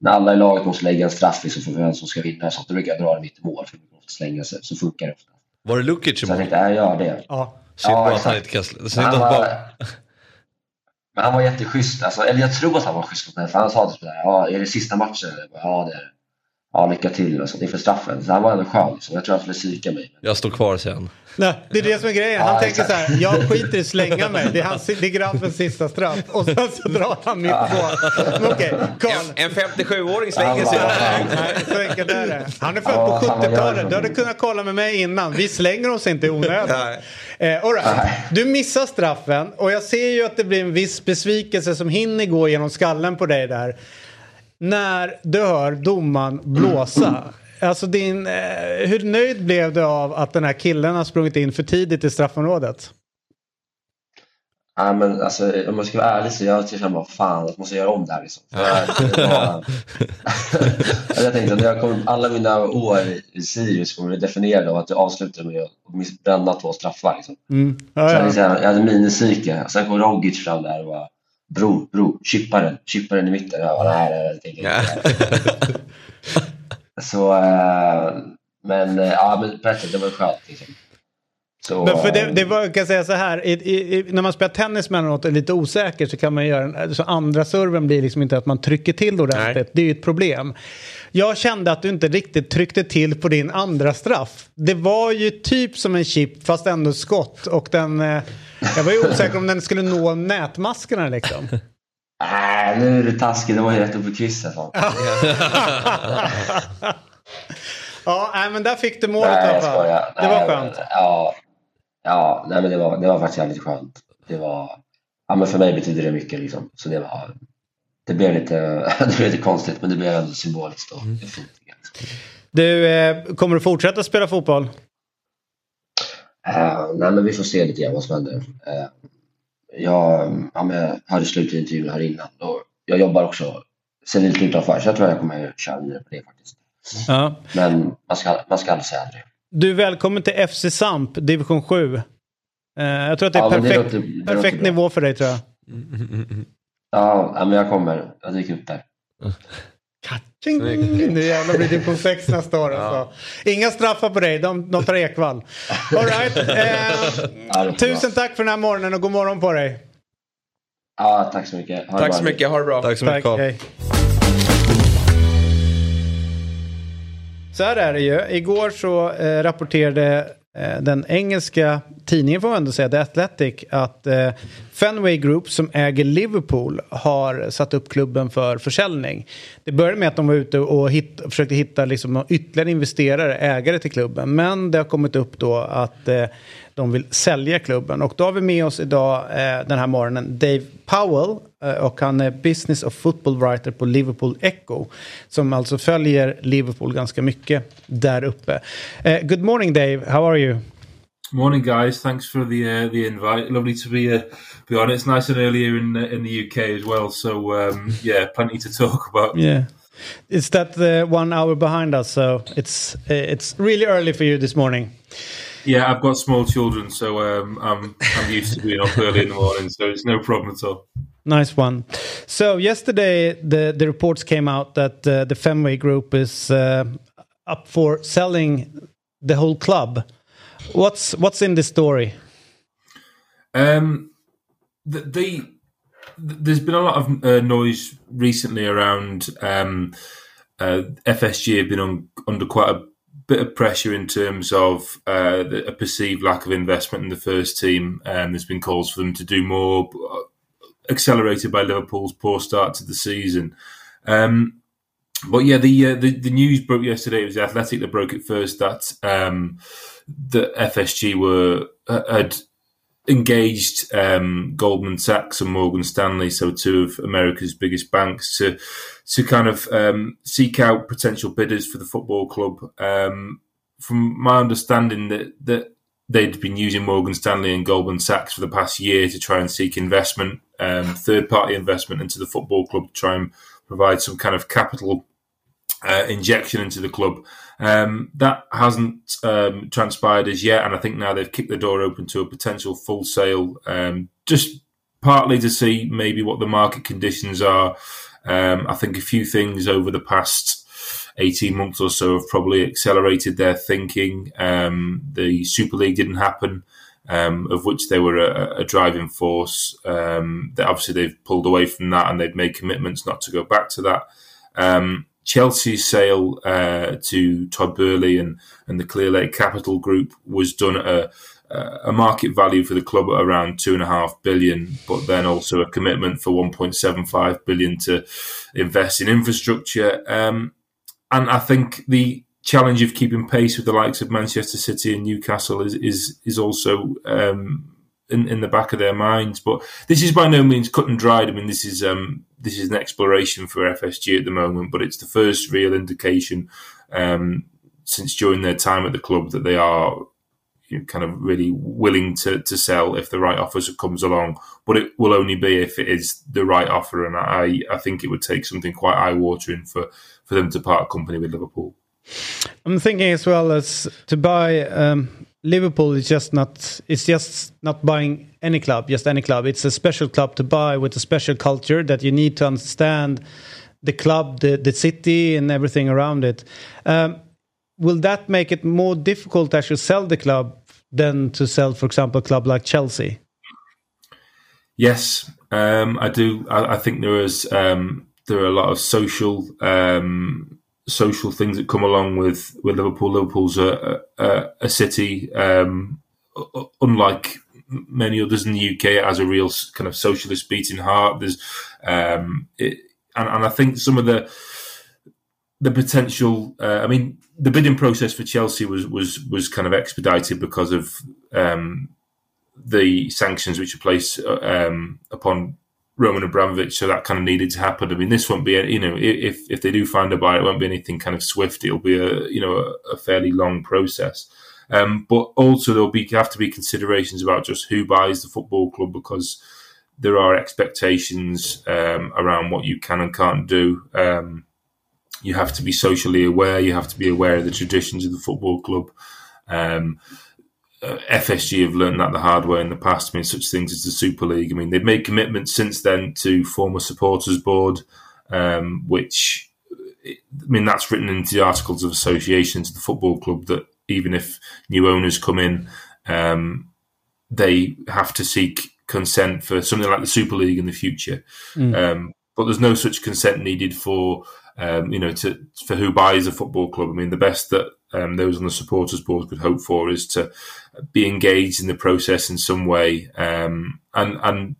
när alla i laget måste lägga en straff liksom för vem som ska vinna. Så då brukar jag dra det mitt i mål för att slänga sig. Så funkar det ofta. Var det Lukic i mål? Så jag tänkte, jag gör det. Ja. Synd ja, att han inte. Synd bara... Men han var jätteschysst. Alltså, eller jag tror att han var schysst mot mig. För han sa typ sådär, ja, är det sista matchen? Ja, det är det ja, lycka till och så inför straffen. Så han var ändå skön. Så jag tror han skulle psyka mig. Jag står kvar sen. Nej, det är det som är grejen. Han ja, tänker exakt. så här, jag skiter i att slänga mig. Det är, hans, det är grannens sista straff. Och sen så drar han mitt på. Okay, en, en 57-åring slänger sig. Nej, så enkelt är det. Han är född på 70-talet. Du hade kunnat kolla med mig innan. Vi slänger oss inte i onödan. Eh, all right. Du missar straffen och jag ser ju att det blir en viss besvikelse som hinner gå genom skallen på dig där när du hör domaren blåsa. Alltså din, eh, hur nöjd blev du av att den här killen har sprungit in för tidigt i straffområdet? Ja, men alltså, om jag ska vara ärlig så jag tycker bara fan, jag måste göra om det här. Liksom. Var... jag tänkte att jag kom, alla mina år i Sirius kommer bli definierade av att jag avslutade med att bränna två straffar. Liksom. Mm. Ja, ja. Så jag, hade, jag hade minipsyke. Sen kom Rogic fram där och bara Bro, bro, chippa den, chippa den i mitten. Jag bara, nej, nej, nej, nej. Så, äh, men äh, ja, men på ett sätt, det var skönt liksom. Så, men för det, det var, kan jag säga så här, i, i, när man spelar tennis med något och är lite osäker så kan man göra, så andra serven blir liksom inte att man trycker till ordentligt. Nej. Det är ju ett problem. Jag kände att du inte riktigt tryckte till på din andra straff. Det var ju typ som en chip fast ändå skott och den, eh, jag var ju osäker om den skulle nå nätmaskerna liksom. Äh, nu är du taskig, det var ju rätt upp i krysset. Ja, nej, men där fick du målet i Nej, alla fall. Det var Nej, skönt. men, Ja, ja nej, men det, var, det var faktiskt jävligt skönt. Det var, ja, men för mig betyder det mycket. Liksom. Så det, var, det, blev lite, det blev lite konstigt, men det blev ändå symboliskt. Och är fint. Du, eh, kommer du fortsätta spela fotboll? Eh, nej, men vi får se lite grann vad som händer. Uh, jag, ja, men hade slutintervjun här innan och jag jobbar också sen lite utanför så jag tror jag kommer köra vidare på det faktiskt. Ja. Men man ska, man ska aldrig säga aldrig. Du är välkommen till FC Samp, division 7. Eh, jag tror att det är Ja, men det perfekt, låter- det perfekt bra. nivå för dig tror jag. Ja, ja, men jag kommer. Jag dyker upp där. Katching! Nu jävlar blir det division 6 nästa år alltså. Inga straffar på dig, de, de tar Ekvall. All right. Eh, tusen tack för den här morgonen och god morgon på dig. Ja, tack så mycket. Ha Tack så mycket, ha det bra. Tack så mycket Tack, hej. Så här är det ju. Igår så eh, rapporterade eh, den engelska tidningen får man ändå säga, The Athletic, att eh, Fenway Group som äger Liverpool har satt upp klubben för försäljning. Det började med att de var ute och hit, försökte hitta liksom ytterligare investerare, ägare till klubben. Men det har kommit upp då att eh, de vill sälja klubben. Och då har vi med oss idag eh, den här morgonen Dave Powell eh, och han är business och football writer på Liverpool Echo. Som alltså följer Liverpool ganska mycket där uppe. Eh, good morning Dave, how are you? Morning, guys. Thanks for the uh, the invite. Lovely to be uh, be on. It's nice and early here in uh, in the UK as well. So um, yeah, plenty to talk about. Yeah. It's that the one hour behind us, so it's uh, it's really early for you this morning. Yeah, I've got small children, so um, I'm I'm used to being up early in the morning, so it's no problem at all. Nice one. So yesterday, the the reports came out that uh, the Fenway Group is uh, up for selling the whole club. What's what's in this story? Um, the, the there's been a lot of uh, noise recently around um, uh, FSG have been on, under quite a bit of pressure in terms of uh, a perceived lack of investment in the first team. Um, there's been calls for them to do more, uh, accelerated by Liverpool's poor start to the season. Um, but yeah, the, uh, the the news broke yesterday. It was Athletic that broke it first that um, the FSG were uh, had engaged um, Goldman Sachs and Morgan Stanley, so two of America's biggest banks, to to kind of um, seek out potential bidders for the football club. Um, from my understanding, that that they'd been using Morgan Stanley and Goldman Sachs for the past year to try and seek investment, um, third party investment into the football club to try and provide some kind of capital uh, injection into the club. Um, that hasn't um, transpired as yet, and I think now they've kicked the door open to a potential full sale, um, just partly to see maybe what the market conditions are. Um, I think a few things over the past 18 months or so have probably accelerated their thinking. Um, the Super League didn't happen. Um, of which they were a, a driving force. Um, obviously they've pulled away from that and they've made commitments not to go back to that. Um, Chelsea's sale uh, to Todd Burley and, and the Clear Lake Capital Group was done at a, a market value for the club at around two and a half billion, but then also a commitment for 1.75 billion to invest in infrastructure. Um, and I think the challenge of keeping pace with the likes of Manchester City and Newcastle is is is also um, in, in the back of their minds. But this is by no means cut and dried. I mean, this is um, this is an exploration for FSG at the moment, but it's the first real indication um, since during their time at the club that they are you know, kind of really willing to, to sell if the right offer comes along. But it will only be if it is the right offer, and I I think it would take something quite eye watering for for them to part company with Liverpool. I'm thinking as well as to buy um, Liverpool is just not it's just not buying any club, just any club. It's a special club to buy with a special culture that you need to understand the club, the the city, and everything around it. Um, will that make it more difficult to actually sell the club than to sell, for example, a club like Chelsea? Yes, um, I do. I, I, think there is um, there are a lot of social um, social things that come along with, with Liverpool. Liverpool's a, a, a city, um, unlike many others in the UK. It has a real kind of socialist beating heart. There's, um, it, and, and I think some of the the potential. Uh, I mean, the bidding process for Chelsea was was was kind of expedited because of um, the sanctions which are placed um, upon Roman Abramovich, so that kind of needed to happen. I mean, this won't be, you know, if if they do find a buyer, it won't be anything kind of swift. It'll be a, you know, a, a fairly long process. Um, but also there'll be have to be considerations about just who buys the football club because there are expectations um, around what you can and can't do. You have to be socially aware. You have to be aware of the traditions of the football club. Um, uh, FSG have learned that the hard way in the past. I mean, such things as the Super League. I mean, they've made commitments since then to form a supporters board, um, which I mean that's written into the articles of association to the football club that even if new owners come in, um, they have to seek consent for something like the Super League in the future. Mm. Um, but there's no such consent needed for um, you know to for who buys a football club. I mean, the best that um, those on the supporters board could hope for is to be engaged in the process in some way, um, and and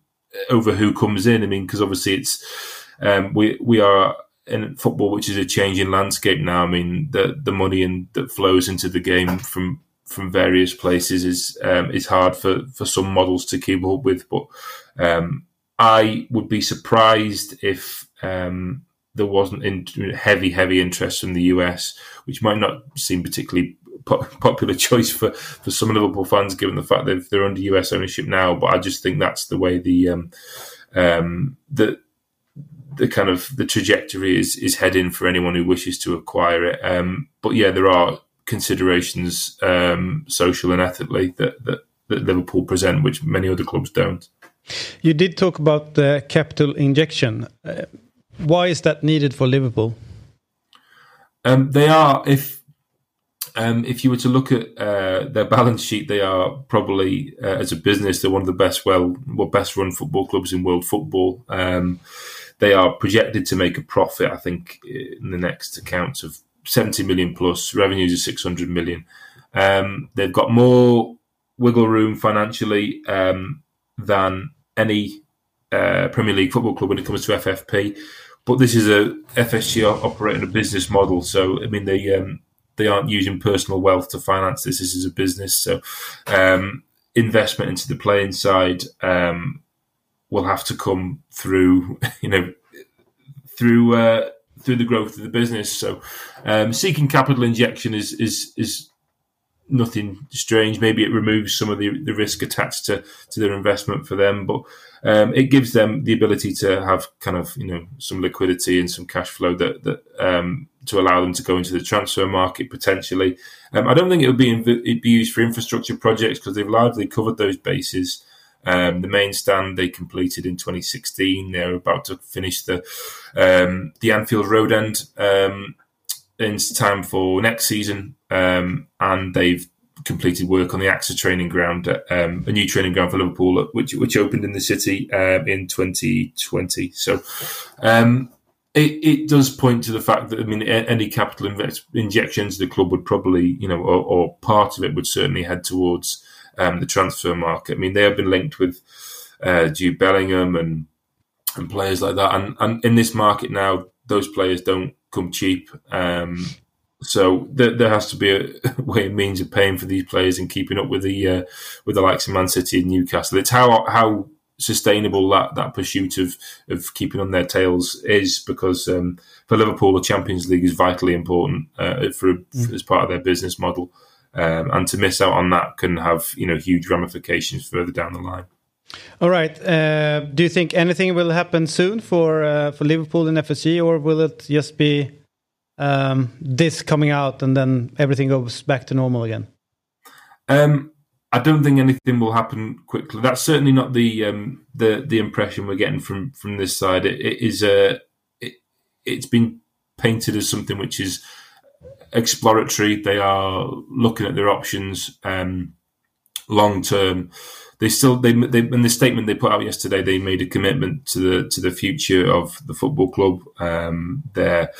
over who comes in. I mean, because obviously it's um, we we are in football, which is a changing landscape now. I mean, the the money and that flows into the game from from various places is um, is hard for for some models to keep up with. But um, I would be surprised if um, there wasn't in, heavy heavy interest from the US, which might not seem particularly popular choice for, for some Liverpool fans, given the fact that they're under US ownership now. But I just think that's the way the um, um, the the kind of the trajectory is is heading for anyone who wishes to acquire it. Um, but yeah, there are considerations, um, social and ethically, that, that that Liverpool present, which many other clubs don't. You did talk about the capital injection. Uh, why is that needed for Liverpool? Um, they are if um, if you were to look at uh, their balance sheet, they are probably, uh, as a business, they're one of the best, well, well best run football clubs in world football. Um, they are projected to make a profit, I think, in the next accounts of 70 million plus, revenues of 600 million. Um, they've got more wiggle room financially um, than any uh, Premier League football club when it comes to FFP. But this is a FSG operating a business model, so I mean they um, they aren't using personal wealth to finance this. This is a business, so um, investment into the playing side um, will have to come through, you know, through uh, through the growth of the business. So, um, seeking capital injection is is is nothing strange. Maybe it removes some of the, the risk attached to to their investment for them, but um, it gives them the ability to have kind of you know some liquidity and some cash flow that that um, to allow them to go into the transfer market potentially. Um, I don't think it would be it'd be used for infrastructure projects because they've largely covered those bases. Um, the main stand they completed in 2016. They're about to finish the um, the Anfield Road end um, in time for next season, um, and they've completed work on the AXA training ground, um, a new training ground for Liverpool, which which opened in the city um, in 2020. So. It, it, does point to the fact that I mean any capital invest, injections the club would probably you know or, or, part of it would certainly head towards um, the transfer market. I mean, they have been linked with uh, Jude Bellingham and and players like that, and and in this market now, those players don't come cheap. Um, so there, there, has to be a way and means of paying for these players and keeping up with the uh, with the likes of Man City and Newcastle. It's how how sustainable that, that pursuit of of keeping on their tails is because um, for Liverpool the Champions League is vitally important uh, for, mm. as part of their business model. Um, and to miss out on that can have you know huge ramifications further down the line. All right. Uh, do you think anything will happen soon for uh, for Liverpool and FSG, or will it just be um, this coming out and then everything goes back to normal again? Um, I don't think anything will happen quickly. That's certainly not the um, the the impression we're getting from from this side. it, it is a it, it's been painted as something which is exploratory. They are looking at their options um, long term. They still they, they in the statement they put out yesterday they made a commitment to the to the future of the football club. Um, their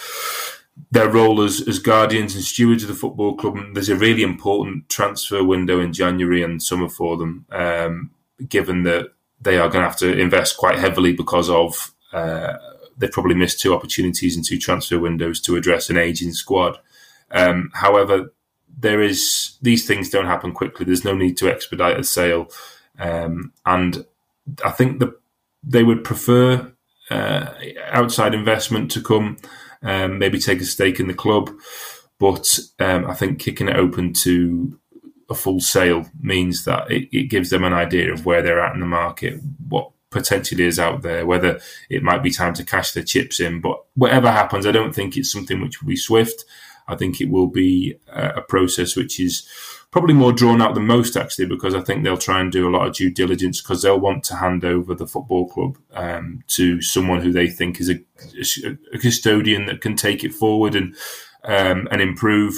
their role as, as guardians and stewards of the football club. And there's a really important transfer window in January and summer for them. Um, given that they are going to have to invest quite heavily because of uh, they've probably missed two opportunities and two transfer windows to address an aging squad. Um, however, there is these things don't happen quickly. There's no need to expedite a sale, um, and I think the they would prefer uh, outside investment to come, um, maybe take a stake in the club. But um, I think kicking it open to a full sale means that it, it, gives them an idea of where they're at in the market, what potentially is out there, whether it might be time to cash their chips in. But whatever happens, I don't think it's something which will be swift. I think it will be a process which is probably more drawn out than most, actually, because I think they'll try and do a lot of due diligence because they'll want to hand over the football club um, to someone who they think is a, a, custodian that can take it forward and um, and improve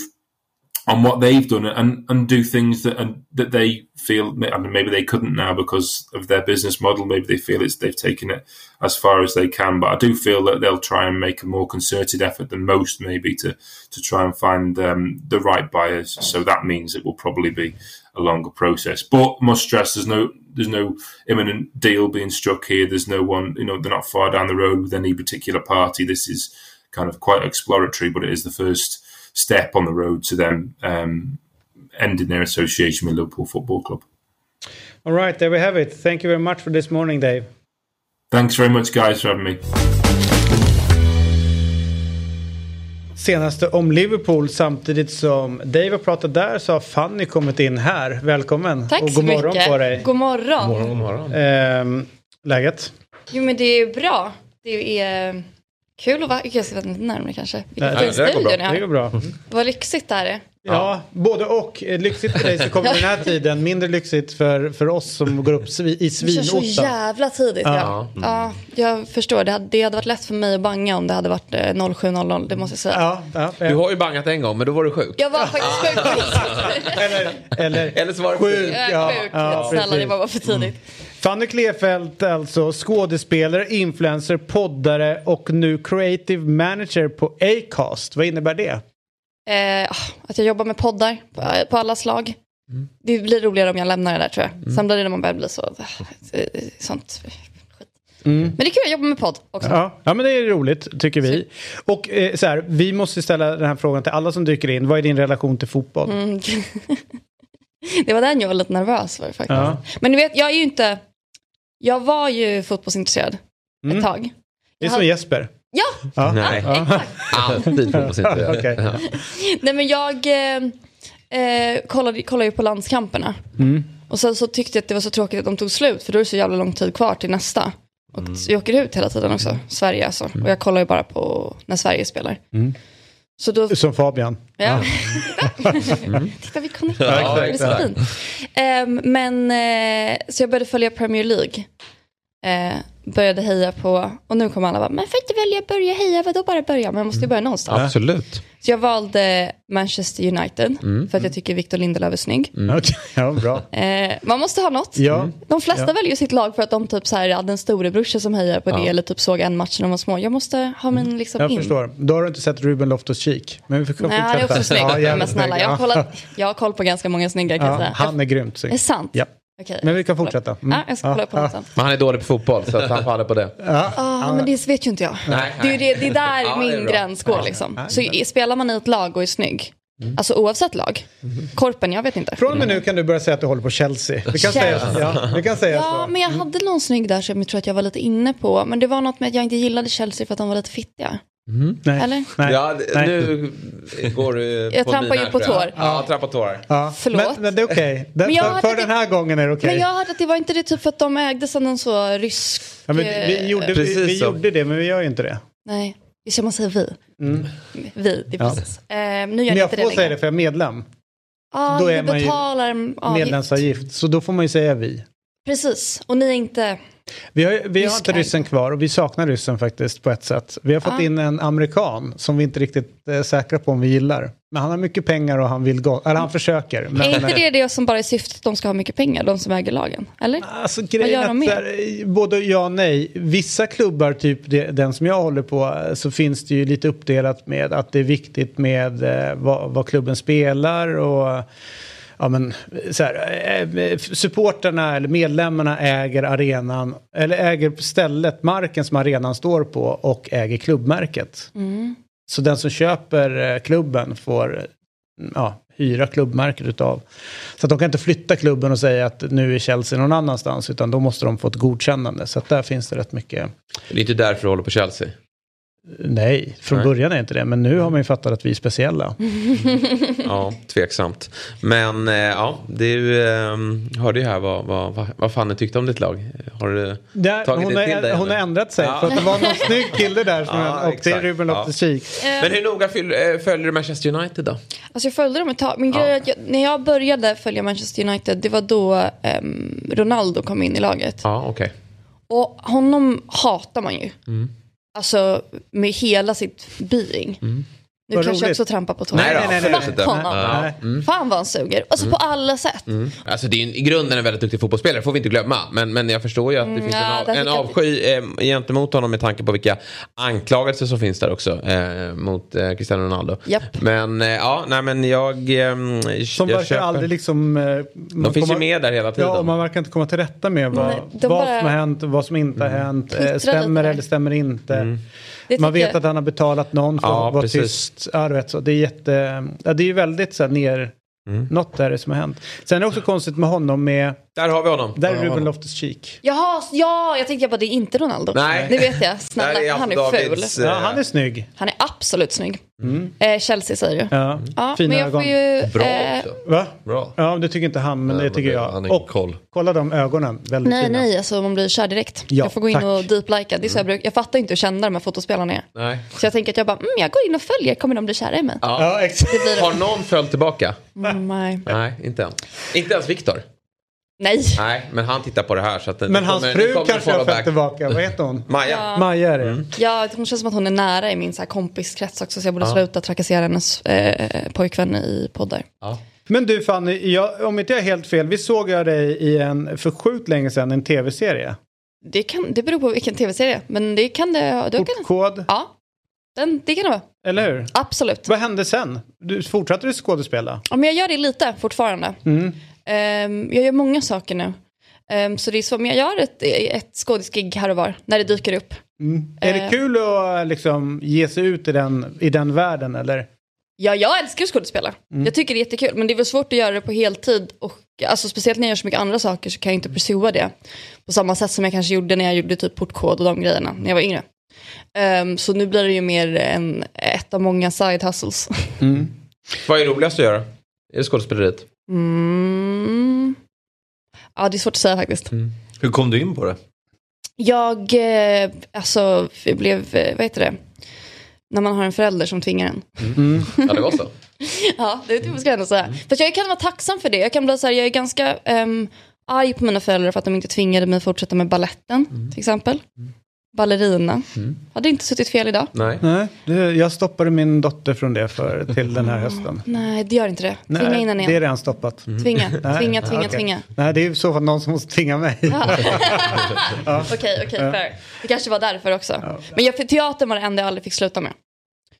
on what they've done and, and do things that and, that they feel I mean, maybe they couldn't now because of their business model. Maybe they feel it's they've taken it as far as they can. But I do feel that they'll try and make a more concerted effort than most, maybe to to try and find um, the right buyers. So that means it will probably be a longer process. But must stress there's no there's no imminent deal being struck here. There's no one you know they're not far down the road with any particular party. This is kind of quite exploratory, but it is the first step on the road to them um, ending their association with Liverpool Football Club. All right, there we have it. Thank you very much for this morning, Dave. Thanks very much, guys, for having me. Senaste om Liverpool samtidigt som Dave har pratat där så har Fanny kommit in här. Välkommen. Tack och så god morgon mycket. på dig. God morgon. morgon, god morgon. Ehm, läget? Jo men det är bra. Det är kul att vara... Jag ska sätta lite närmare kanske. Vilken fin studio ni Det går har. bra. Vad lyxigt det här är. Ja, både och. Eh, Lyxigt för dig så kommer den här tiden. Mindre lyxigt för, för oss som går upp svi, i Vi kör så jävla tidigt. Ja. Ja. jag förstår. Det hade, det hade varit lätt för mig att banga om det hade varit eh, 07.00. Det måste jag säga. Ja, ja, Du har ju bangat en gång, men då var du sjuk. Jag var faktiskt sjuk på riktigt. eller, eller Eller så var det sjuk. Är Ja, sjuk. ja, Snälla, det precis. var bara för tidigt. Fanny Klefelt alltså, skådespelare, influencer, poddare och nu creative manager på Acast. Vad innebär det? Eh, att jag jobbar med poddar på, på alla slag. Det blir roligare om jag lämnar det där tror jag. Sen blir det när man börjar bli så... eh, Sånt. skit. Men det är kul att jobba med podd också. Ja, ja men det är roligt tycker vi. Och eh, så här, vi måste ställa den här frågan till alla som dyker in. Vad är din relation till fotboll? Mm. det var den jag var lite nervös för faktiskt. Ja. Men du vet, jag är ju inte... Jag var ju fotbollsintresserad Mm. ett tag. Det är som hade- Jesper. Ja, Ja. Nej, exakt. alltid fotbollsintresserad. Okej. Ja. Nej men jag eh, eh, kollade, kollade ju på landskamperna. Mm. Och sen så tyckte jag att det var så tråkigt att de tog slut för då är det så jävla lång tid kvar till nästa. Och så jag åker ut hela tiden också, Sverige alltså. Och jag kollar ju bara på när Sverige spelar. Mm. Så då, Som Fabian. ja. Titta vi connectar, Ja, det är så fint. Ehm, men, eh, så jag började följa Premier League. Eh, började heja på, och nu kommer alla bara, men får inte välja börja heja, vadå bara börja? Men jag måste ju börja någonstans. Absolut. Så jag valde Manchester United för att jag tycker Victor Lindelöf är snygg. Okej, Ja, bra. Eh, man måste ha något. Ja. De flesta Ja. väljer sitt lag för att de typ så här hade en storebrorsa som hejar på det eller typ såg en match när de var små. Jag måste ha min liksom Jag in. förstår. Då har du inte sett Ruben Loftus-Cheek. Men vi får Nej, han är också snygg. Ja, men snälla, jag har, Ja. kollat, jag har koll på ganska många snygga kan jag Ja, säga. han är grymt Är snygg. det sant? Ja. Okej. Men vi kan fortsätta. Mm. Ja, jag ska kolla på honom sen. Men han är dålig på fotboll, så att han faller på det. Ja. Ja, men det vet ju inte jag. Nej, Det är det, det är där Ja, är min bra. gräns går liksom. Så spelar man i ett lag och är snygg, alltså oavsett lag, korpen, jag vet inte. Från och med nu kan du börja säga att du håller på Chelsea. Vi kan säga, Chelsea. ja, vi kan säga Ja, så. men jag hade någon snygg där som jag tror att jag var lite inne på. Men det var något med att jag inte gillade Chelsea för att de var lite fittiga. Nej. Eller? Nej. Ja, Nej. nu går du Jag på trampar mina, ju på jag. tår. Ja, trampar tår. Ja. Förlåt. Men, men det är okej. Jag För, det- den här gången är det okej. Men jag hörde att det var inte det typ för att de ägdes av någon så rysk... Ja, men vi eh, gjorde, vi, Precis vi gjorde det, men vi gör ju inte det. Nej, det ska man säga vi. Vi, det är Ja. precis. Eh, nu gör Men ni jag inte det får säga det för jag är medlem. Ah, då är man ju betalar. Medlemsavgift. Så då får man ju säga vi. Precis, och ni är inte... Vi har, vi har inte ryssen kvar och vi saknar ryssen faktiskt på ett sätt. Vi har fått Ah. in en amerikan som vi inte riktigt är säkra på om vi gillar. Men han har mycket pengar och han vill gå, eller han försöker. Men, Är inte det det som bara är syftet att de ska ha mycket pengar, de som äger lagen? Eller? Alltså Vad gör de mer? här, både ja och nej. Vissa klubbar, typ den som jag håller på, så finns det ju lite uppdelat med att det är viktigt med eh, vad, vad klubben spelar och ja men så här, eh, supporterna eller medlemmarna äger arenan, eller äger stället, marken som arenan står på och äger klubbmärket. Så den som köper eh, klubben får ja, hyra klubbmärket utav. Så att de kan inte flytta klubben och säga att nu är Chelsea någon annanstans utan då måste de få ett godkännande. Så att där finns det rätt mycket. Det är inte därför du håller på Chelsea. Nej, från Nej. början är inte det. Men nu har man ju fattat att vi är speciella. Ja, tveksamt. Men eh, ja, du eh, hörde ju här vad, vad, vad, Fanny tyckte om ditt lag. Har du Där, tagit hon, det till har, dig? hon har ändrat sig. Ja. För att det var någon snygg kille där som Ja, och det är. Ruben Ja. Loftus-Cheek. Men hur noga eh, följer du Manchester United då? Alltså jag följde dem ett tag. Min grej är att jag, när jag började följa Manchester United, det var då ehm, Ronaldo kom in i laget. Ja, okej. Och honom hatar man ju. Mm. Alltså med hela sitt being. Mm. Nu Vad kanske jag roligt. också trampar på tårna. Nej nej, nej, nej. Fuck honom. Nej. Mm. Fan vad han suger. Alltså på alla sätt. Mm. Alltså det är ju i grunden en väldigt duktig fotbollsspelare, får vi inte glömma. Men, men jag förstår ju att det finns Mm, ja, en, av, en jag- avsky eh, gentemot honom med tanke på vilka anklagelser som finns där också eh, mot eh, Cristiano Ronaldo. Japp. Men eh, ja, nej men jag... Eh, Som jag verkar aldrig liksom... eh, man De finns ju kommer- med där hela tiden. Ja, och man verkar inte komma till rätta med vad, Nej, vad bara- som har hänt och vad som inte har hänt. Eh, Stämmer eller stämmer inte. Mm. Det Man vet jag- att han har betalat någon för Ja, att vara precis. tyst. Ja, vet, så. Det är jätte... Ja, det är ju väldigt så här ner... Mm. Något är det som har hänt. Sen är det också konstigt med honom med... Där har vi honom. Där är Ruben Loftus-Cheek. Jaha, ja, jag tänkte bara det är inte Ronaldo. Nej. Det vet jag. Där är Snälla, han är Davids, ful. eh, Ja, han är snygg. Han är absolut snygg. Mm. Eh, Chelsea säger du. Ja, Ja, fina men jag ögon. får ju... Bra eh, också. Va? Bra. Ja, det tycker inte han, men Nej, det men tycker det- jag. han är Och koll. kolla de ögonen. Väldigt Nej, fina. nej, alltså man blir kär direkt. Ja, jag får gå in tack. och deep-lika. Det är så jag, brukar, jag fattar inte hur kända de här fotospelarna är. Nej. Så jag tänker att jag bara, mm, jag går in och följer, kommer de bli kära i mig? Ja, exakt. Blir det. Har någon följt tillbaka? Mm, nej. Nej, inte än. Inte ens Viktor? Nej. Nej, men han tittar på det här. Så att det- Men det hans kommer- fru det kommer kanske har back. tillbaka. Vad heter hon? Maja. Ja. Maja är det. Mm. Ja, hon känns som att hon är nära i min så här kompiskrets också. Så jag borde sluta trakassera hennes eh, pojkvän i poddar. Men du Fanny, jag, om inte jag är helt fel, vi såg jag dig i en för sjukt länge sedan, en tv-serie. Det, kan, det beror på vilken tv-serie. Men det kan det... det kan, Portkod, ja, den, det kan det vara. eller hur? Absolut. Vad hände sen? Du, fortsatte du skådespela? Ja, men jag gör det lite fortfarande. Mm. Ehm, jag gör många saker nu. Ehm, så det är så, men jag gör ett, ett skådisgig här och var när det dyker upp. Mm. Är det Eh. kul att liksom ge sig ut i den, i den världen eller? Ja, jag älskar att skådespela. Jag tycker det är jättekul, men det är väl svårt att göra det på heltid. Och, alltså, speciellt när jag gör så mycket andra saker så kan jag inte pursua det. På samma sätt som jag kanske gjorde när jag gjorde typ portkod och de grejerna när jag var yngre. Ehm, så nu blir det ju mer en, ett av många side hustles. Vad är roligast att göra? Är det skådespeleriet? Mm. Ja, det är svårt att säga faktiskt. Hur kom du in på det? Jag, eh, alltså, jag blev, eh, vad heter det? När man har en förälder som tvingar en. Ja, det var så. Ja, det, det skulle jag ändå säga. Fast jag kan vara tacksam för det. Jag kan bli så här, jag är ganska um, arg på mina föräldrar för att de inte tvingade mig att fortsätta med balletten, till exempel. Ballerina. Hade inte suttit fel idag. Nej. Nej, det, jag stoppade min dotter från det för, till den här hösten. Nej, det gör inte det. Tvinga Nej, in henne det är igen. redan stoppat. Tvinga, Nej, tvinga, tvinga, okej. tvinga. Nej, det är i så fall någon som måste tvinga mig. Okej, okej, fair. Det kanske var därför också. Men jag, för teatern var det enda jag aldrig fick sluta med.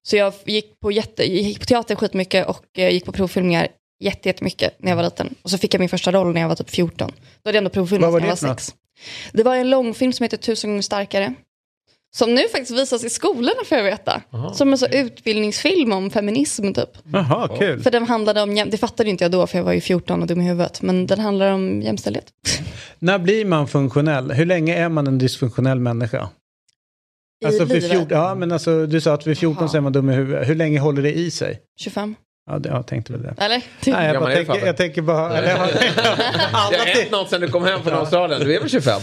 Så jag gick på, jätte, gick på teater skitmycket och eh, gick på provfilmningar jätte- jättemycket när jag var liten. Och så fick jag min första roll när jag var typ 14. Då hade jag ändå provfilmat när jag var sex. Det var en långfilm som heter Tusen gånger starkare. Som nu faktiskt visas i skolorna får jag veta. Som en så utbildningsfilm om feminism typ. Jaha, kul. För den handlade om, det fattade inte jag då för jag var ju 14 och dum i huvudet. Men den handlar om jämställdhet. När blir man funktionell? Hur länge är man en dysfunktionell människa? I Alltså för livet. 14, ja, men alltså, du sa att vid 14 Jaha. så är man dum i huvudet. Hur länge håller det i sig? 25. Ja, det, jag tänkte väl det. Eller? Nej, jag, bara tänker, jag tänker bara... Eller, jag, Det alla har hänt något sen du kom hem från Australien. Du är väl 25?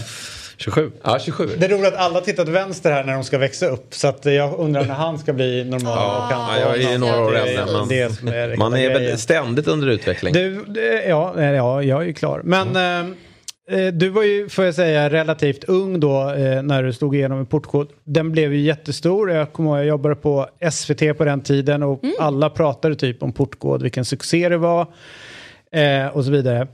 27? Ja, 27. det är roligt att alla tittar åt vänster här när de ska växa upp. Så att jag undrar när han ska bli normal. Ja, och kan ja, jag är några år det äldre, men- det som är riktiga Man är väl ständigt under utveckling. Du, ja, ja, jag är ju klar. Men eh, eh, du var ju, får jag säga, relativt ung då eh, när du stod igenom en portkod. Den blev ju jättestor. Jag kommer ihåg, jag jobbade på SVT på den tiden och alla pratade typ om portkod, vilken succé det var eh, och så vidare.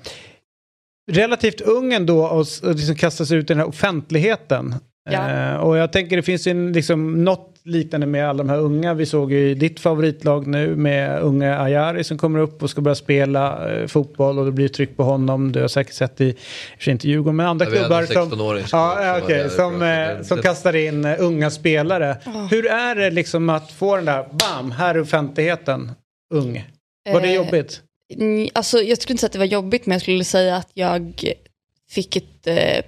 Relativt ung ändå och, s- och liksom kastas ut i den här offentligheten. Ja. Eh, och jag tänker det finns ju en, liksom, något liknande med alla de här unga. Vi såg ju i ditt favoritlag nu med unga Ayari som kommer upp och ska börja spela eh, fotboll och det blir tryck på honom. Du har säkert sett i, sig inte Djurgården, men andra Ja, klubbar som, 16-åring som- ja, okej, där som, eh, som kastar in eh, unga spelare. Hur är det liksom att få den där, bam, här är offentligheten, ung? Var det Eh, jobbigt? Mm, Alltså, jag skulle inte säga att det var jobbigt, men jag skulle säga att jag fick ett... Eh,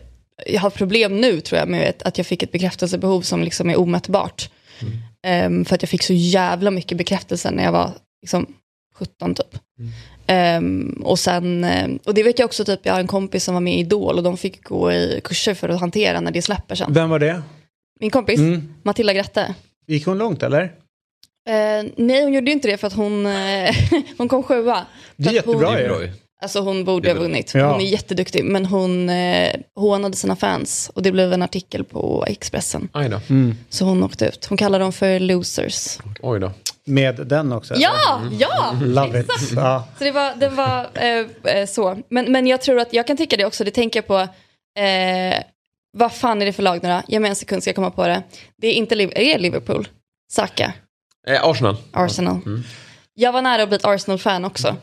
jag har problem nu tror jag med att jag fick ett bekräftelsebehov som liksom är omätbart. Ehm, för att jag fick så jävla mycket bekräftelse när jag var liksom, 17 typ. Ehm, och sen, eh, och det vet jag också, typ, jag har en kompis som var med i Idol och de fick gå i kurser för att hantera när det släpper sen. Vem var det? Min kompis, Mm. Matilda Gratte. Gick hon långt eller? Eh, nej, hon gjorde inte det för att hon, eh, hon kom sjua. Det är hon- jättebra Det är ju. Alltså hon borde Det ha vunnit. Ja. Hon är jätteduktig. Men hon eh, hånade sina fans. Och det blev en artikel på Expressen. Aj då. Så hon åkte ut. Hon kallar dem för losers. Oj då. Med den också? eller? Ja, ja! Love it. Ja. Så det var, det var eh, eh, så. Men, men jag tror att jag kan tycka det också. Det tänker jag på. Eh, vad fan är det för lag nu då? Ge mig en sekund ska jag komma på det. Det är inte Liv- är det Liverpool. Saka. Eh, Arsenal. Arsenal. Jag var nära att bli ett Arsenal-fan också.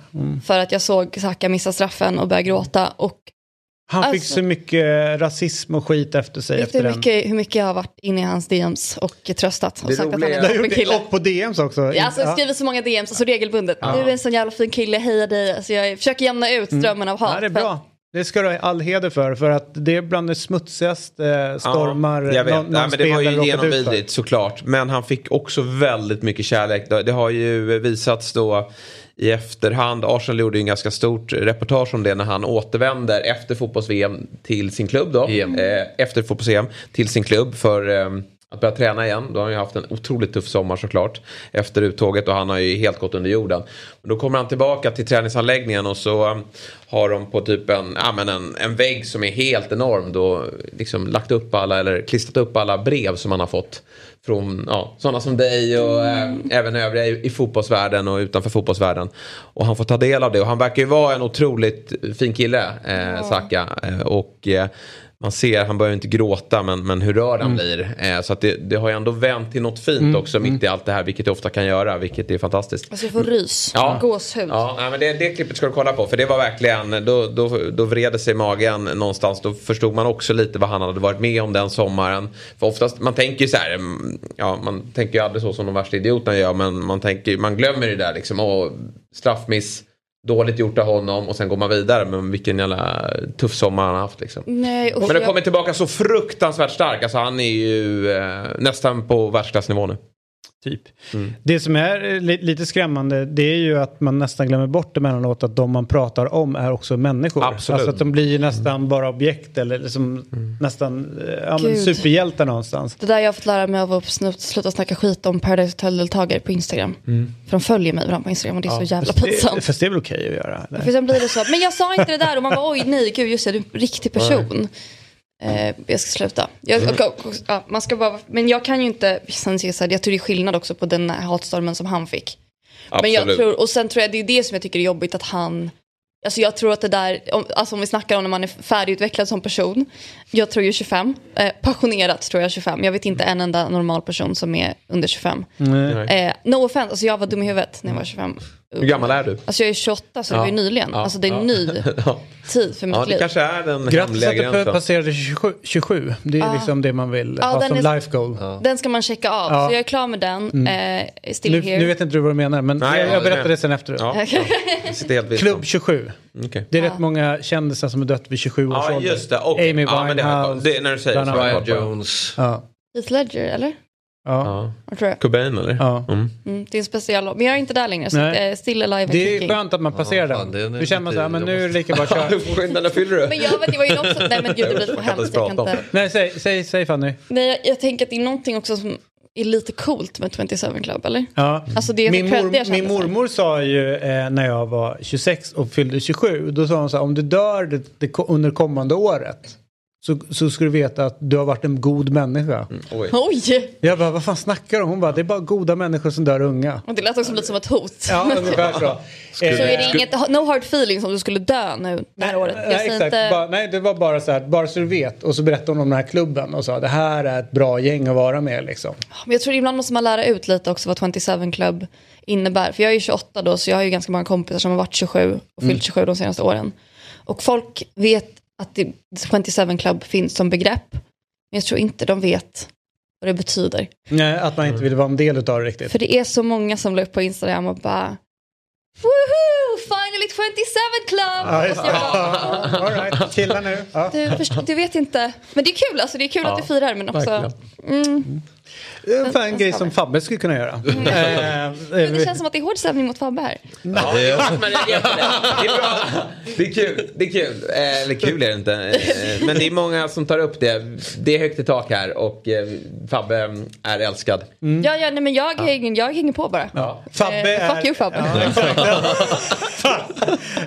För att jag såg Saka missa straffen och börja gråta. Och Han fick Alltså- så mycket rasism och skit efter sig vet efter hur mycket, hur mycket jag har varit inne i hans DMs och tröstat och Det sagt att han är en toppen kille. och på DMs också. Ja, alltså, jag Ja. skriver så många DMs, alltså regelbundet. Du är en sån jävla fin kille, heja dig. Alltså, jag försöker jämna ut strömmen av hat. Ja, det är bra. Det ska du ha all heder för, för att det är bland det smutsigaste stormar Ja, jag vet. någon, någon Nej, men det var ju genomvidrigt såklart. Men han fick också väldigt mycket kärlek. Det, har ju visats då i efterhand. Arsenal gjorde ju en ganska stort reportage om det när han återvänder efter fotbolls-VM till sin klubb då. Eh, efter fotbolls-VM till sin klubb för eh, att börja träna igen. Då har han ju haft en otroligt tuff sommar såklart. Efter uttåget och han har ju helt gått under jorden. Men då kommer han tillbaka till träningsanläggningen och så um, har de på typ en, ja, men en, en vägg som är helt enorm då liksom lagt upp alla eller klistrat upp alla brev som han har fått. Från ja, sådana som dig och eh, även övriga i, i fotbollsvärlden och utanför fotbollsvärlden. Och han får ta del av det och han verkar ju vara en otroligt fin kille, eh, Saka. Eh, och eh, man ser, han börjar ju inte gråta men, men hur rörd han blir. Eh, så att det, det har ju ändå vänt till något fint också mitt i allt det här vilket det ofta kan göra vilket är fantastiskt. Alltså jag får rys, Ja. gåshud. Ja, nej, men det, det klippet ska du kolla på. För det var verkligen, då, då, då vred sig magen någonstans. Då förstod man också lite vad han hade varit med om den sommaren. För oftast, man tänker ju så här, mm, ja man tänker ju aldrig så som de värsta idioterna gör. Men man, tänker, man glömmer det där liksom. Åh, straffmiss, dåligt gjort av honom och sen går man vidare. Men vilken jävla tuff sommar han har haft liksom. Nej, Men det jag- kommer tillbaka så fruktansvärt stark. Alltså han är ju eh, nästan på världsklassnivå nu. Typ. Mm. Det som är eh, li lite skrämmande det är ju att man nästan glömmer bort emellanåt att de man pratar om är också människor. Absolut. Alltså att de blir ju nästan bara objekt eller liksom nästan eh, ja, superhjältar någonstans. Det där jag har fått lära mig av att sluta snacka skit om Paradise Hotel-deltagare på Instagram. För de följer mig ibland på Instagram och det är så jävla pinsamt. fast det är väl okej att göra? För sen blir det så, men jag sa inte det där och man bara oj nej gud just det, du är en riktig person. Eh, jag ska sluta. Jag, och, och, och, ja, man ska bara, men jag kan ju inte, sen jag, säga, jag tror det är skillnad också på den här hatstormen som han fick. Men jag Absolut. tror, och sen tror jag det är det som jag tycker är jobbigt att han Alltså jag tror att det där, om, alltså om vi snackar om när man är färdigutvecklad som person. Jag tror ju 25, eh, passionerat tror jag 25. Jag vet inte en enda normal person som är under 25. Eh, no offense, alltså jag var dum i huvudet när jag var 25. Hur gammal är du? Alltså jag är 28 så det var ju nyligen. Ja, Alltså det är ja. en ny Ja. tid för mitt Ja, det liv. kanske är den Grattis att du passerade 27. 27. Det är liksom det man vill Ja, ha den som är- life goal. Den ska man checka av. Ja. Så jag är klar med den. Eh, still Nu, here. nu vet inte du vad du menar men Nej, jag, ja, jag berättar det- det sen efteråt. Ja, ja. Klubb 27. Okej. Det är rätt många kändisar som är dött vid 27 års Ja, ålder. just det. Och, Amy ja, men det, Winehouse. det, när du säger så. Brian. Jones. Ja. Heath Ledger eller? Ja. Ja. Cobain eller? Ja. Mm. Mm, det är en speciell låt. Men jag är inte där längre. Så Nej. eh, still alive and Det är kicking. skönt att man passerar Ja, fan, det är den. en Då känner man så här, men nu är det lika bra att köra. Du skynda när fyller du? Men jag vet, det var ju något som, nej men gud det blir för kan hemskt. inte Jag kan inte. Nej, säg, säg, säg Fanny. Nej, jag, jag tänker att det är någonting också som är lite coolt med 27 Club, eller? Ja. Alltså det är min, så mor, min mormor sa ju eh, när jag var 26 och fyllde 27. Då sa hon så här, om du dör det, det, under kommande året. Så, så ska du veta att du har varit en god människa. Oj. Oj! Jag bara, vad fan snackar du om? Hon bara, det är bara goda människor som dör unga. Och det lät också lite som ett hot. Ja, ungefär så. Så är det inget, no hard feelings om du skulle dö nu det här året? Jag Nej, säger exakt. inte... Bara, nej, det var bara så här, bara så du vet. Och så berättade hon om den här klubben och sa det här är ett bra gäng att vara med liksom. Men jag tror ibland måste man lära ut lite också vad 27 Club innebär. För jag är ju 28 då, så jag har ju ganska många kompisar som har varit 27 och fyllt 27 de senaste åren. Och folk vet att det, 27 Club finns som begrepp. Men jag tror inte de vet vad det betyder. Nej, att man inte vill vara en del av det riktigt. För det är så många som la upp på Instagram och bara Woohoo! Finally 27 Club! Ja, och just det. Ja, All right, chilla nu. Ja. du, förstår, du vet inte. Men det är kul alltså, det är kul att du firar men också... Mm, Det är ungefär en grej som Fabbe skulle kunna göra. Eh, men det eh, känns som att det är hård stämning mot Fabbe här. Men det, är det är bra. Det är kul. Det är kul. Eh, Eller kul är det inte. Men det är många som tar upp det. Det är högt i tak här och Fabbe är älskad. Ja, ja, nej, men jag, hänger, jag hänger på bara. Fabbe Eh, är... fuck you Fabbe.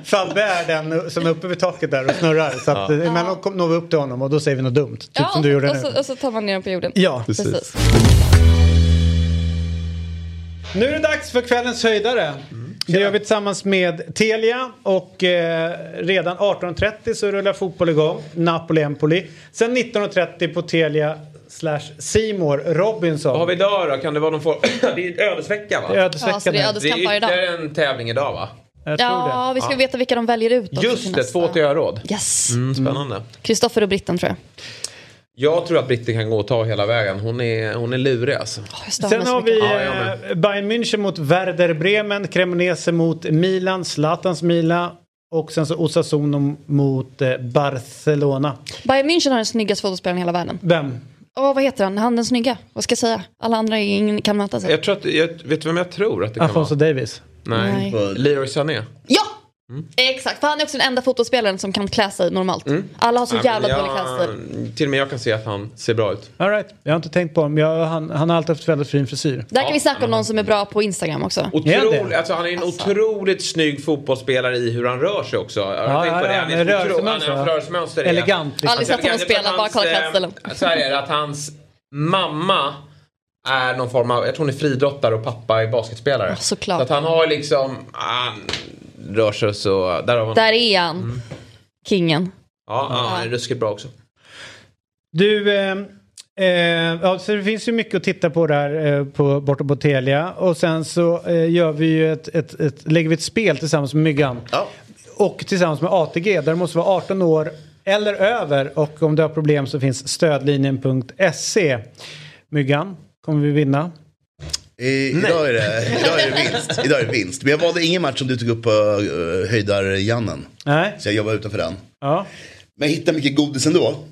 Fabbe är den som är uppe vid taket där och snurrar. Så att, ja. emellanåt når vi upp till honom och då säger vi något dumt. Typ Ja, som du gjorde och, nu. så, och så tar man ner dem på jorden. Ja, precis. Nu är det dags för kvällens höjdare. Det gör vi tillsammans med Telia och eh, redan 18.30 så rullar fotboll igång. Napoli-Empoli. Sen 19.30 på Telia slash Simor Robinson. Vad har vi idag då? Kan det vara någon form... Det är ödesvecka va? Det är ödesveckan Ja, så det är. Det ödeskamp är varje dag. ytterligare en tävling idag va? Ja, det. vi ska veta vilka de väljer ut. också Just det, nästa. två till öråd. Yes. Mm, spännande. Kristoffer och Britten tror jag. Jag tror att Britte kan gå och ta hela vägen. Hon är, hon är lurig alltså. Sen har vi eh, Bayern München mot Werder Bremen, Cremonese mot Milan, Zlatans Milan och sen så Osasuna mot eh, Barcelona. Bayern München har den snyggaste fotbollsspelaren i hela världen. Vem? Åh, vad heter han? Han den snygga? Vad ska jag säga? Alla andra är ingen kan möta sig. Jag tror att, jag, vet du vem jag tror att det kan Alfonso vara? Davis. Nej. Nej. Leroy Sané. Ja! Exakt, för han är också den enda fotbollsspelaren som kan klä sig normalt. Alla har så Mm. Ja, jävla dålig klädstil. Till och med jag kan se att han ser bra ut. All right. Jag har inte tänkt på honom. Jag, han, han har alltid haft väldigt fin frisyr. Där kan vi snacka om någon som är bra på Instagram också. Det? alltså han är en Alltså. otroligt snygg fotbollsspelare i hur han rör sig också. Jag har Ja, tänkt på ja, det. ja, Han är rörelsemönster, ett rörelsemönster. är- Elegant. Liksom. Aldrig sett honom Jag tror spela, bara kolla klädstilen. Så här är det, att hans mamma är någon form av, jag tror hon är friidrottare och pappa är basketspelare. Ja, såklart. Så att han har liksom, han rör sig så, där har man. Där är han. Mm. Kingen. Ja, ja, han är ruskigt bra också. Du, eh, eh, ja, så det finns ju mycket att titta på där eh, på, borta på Telia. Och sen så eh, gör vi ju ett, ett, ett, lägger vi ett spel tillsammans med Myggan. Ja. Och tillsammans med ATG där du måste vara 18 år eller över. Och om du har problem så finns stödlinjen.se. Myggan, kommer vi vinna? I, idag, är det, idag är det vinst. Idag är det vinst. Men jag valde ingen match som du tog upp på uh, höjdar-Jannen. Nej? Så jag jobbar utanför den. Ja. Men jag hittar mycket godis ändå.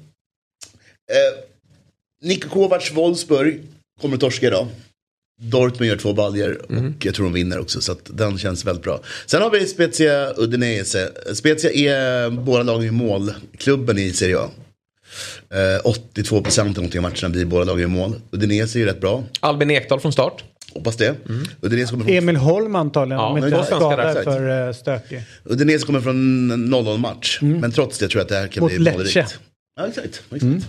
Eh, Niko Kovacs Wolfsburg kommer att torska idag. Dortmund gör två baljer och jag tror de vinner också. Så att den känns väldigt bra. Sen har vi Spezia Udinese. Spezia är båda lagen i målklubben i Serie A. Eh, 82 procent av någonting av matcherna blir båda lagen i mål. Udinese är ju rätt bra. Albin Ekdal från start. Hoppas det. Udinese kommer från Emil Holm antagligen Ja, om inte skadad för uh, stökig. Udinese kommer från en 0-0 match. Men trots det tror jag att det här kan Mot bli Lecce. målrikt. Ja, exakt. exakt.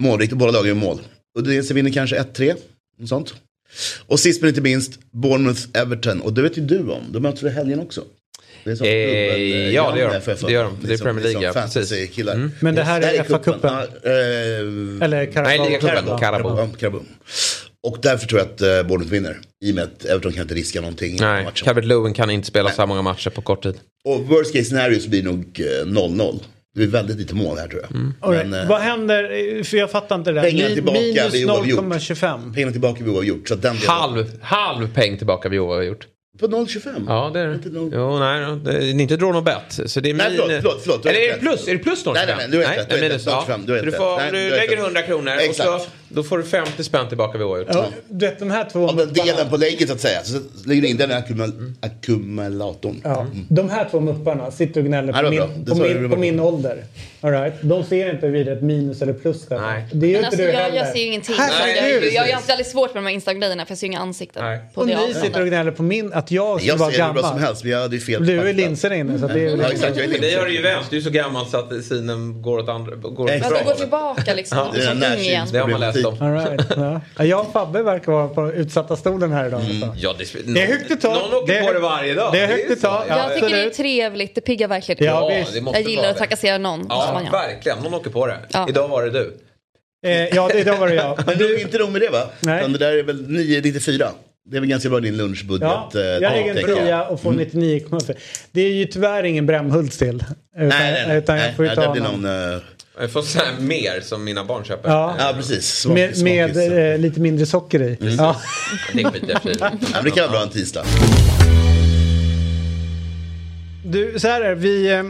Målrikt och båda lagen i mål. Udinese vinner kanske 1-3. Något sånt. Och sist men inte minst, Bournemouth-Everton. Och det vet ju du om. De möter i helgen också. Det är Eh, dubbel- ja, det gör de. Det gör de. Det är Premier League, som ja, fantasy-killar. Men det här är cupen. FA-cupen. Ja, eh, Eller Carabao. Nej, ligacupen. Carabao. Carabao. Ja, Carabao. Och därför tror jag att uh, Bournemouth vinner. I och med att Everton kan inte riska någonting Nej. Calvert Lewin kan inte spela så här många matcher på kort tid. Och worst case scenario så blir det nog eh, 0-0. Det blir väldigt lite mål här tror jag. Right. Men, eh, Vad händer? För jag fattar inte det där. Pengarna tillbaka Minus vid oavgjort. 0,25. pengarna tillbaka vid oavgjort. Så den Halv, halv peng tillbaka vi har gjort. På 0,25? Ja, det är Inte det. Jo, nej, det är inte draw no bet. Så det är Nej, min... förlåt, förlåt, förlåt, du Eller är det plus? Är det plus 0,25? Nej, nej, nej, du rätt, du har nej, rätt, minus, ja. 0,25, du har Så du, rätt. får, Nej, du du lägger rätt. 100 kronor och Exakt. så Då får du 50 spänn tillbaka vid oavgjort. Ja, du vet de här två Ja, men mupparna. delen på lägget så att säga. Så lägger du in den i akkumul- ackumulatorn. Ja, de här två mupparna sitter och gnäller på min, på min, på min ålder. All right. De ser inte huruvida ett minus eller plus där. Nej. Det är ju Men inte alltså, du jag, heller. jag ser ju ingenting. Herregud. jag, jag, jag, jag har väldigt svårt med de här Instagram-grejerna för jag ser ju inga ansikten Nej. på och det ni avståndet. sitter och gnäller på min, att jag skulle Jag vara ser hur bra som gammal. helst, men jag hade ju fel. Du är linser inne så det är Ja, exakt. Jag är Det linser. gör det ju vänt. Du är så gammal så att synen går åt andra... Går åt bra det går tillbaka liksom. Ja, det är den igen. Det har man läst All right. ja. Ja, Jag och Fabbe verkar vara på utsatta stolen här idag. alltså. Ja, det, Det är högt i tak. Någon åker Det på det varje dag. det är högt i tak, ja. Jag tycker det är trevligt, det piggar verkligen Ja, Ja, visst. det måste Jag gillar att trakassera någon. Ja, verkligen. Någon åker på det. Ja. Idag var det du. Eh, ja, det, idag var det jag. Men du, inte nog med det va? Nej. Utan det där är väl 9,94. Det är väl ganska bra din lunchbudget. Ja, eh, jag lägger en tia och får 99,5. Det är ju tyvärr ingen Brämhults till. Utan, Nej, nej, nej. utan jag nej, får ju nej ta det blir någon. någon... Jag får så här mer som mina barn köper. Ja. Ja, precis. Smakis, Med, med eh, lite mindre socker i. Ja. Det jag i. Ja, det kan vara bra en tisdag. Du, så här är vi, eh,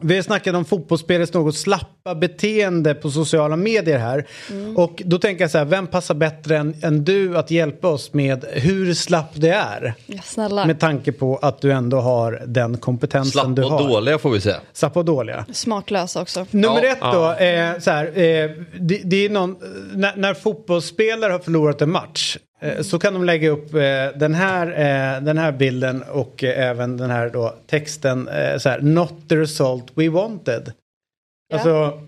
vi har snackat om fotbollsspelets något slappa beteende på sociala medier här. Och då tänker jag så här, vem passar bättre än, än du att hjälpa oss med hur slapp det är? Ja, snälla. Med tanke på att du ändå har den kompetensen Slapp du och har. dåliga får vi säga. Slappa och dåliga. Smaklösa också. Nummer Ja, ett då, eh, så här, eh, det, det är någon, när, när fotbollsspelare har förlorat en match så kan de lägga upp eh, den, här, eh, den här bilden och eh, även den här då, texten, eh, så här, not the result we wanted. Ja. Alltså,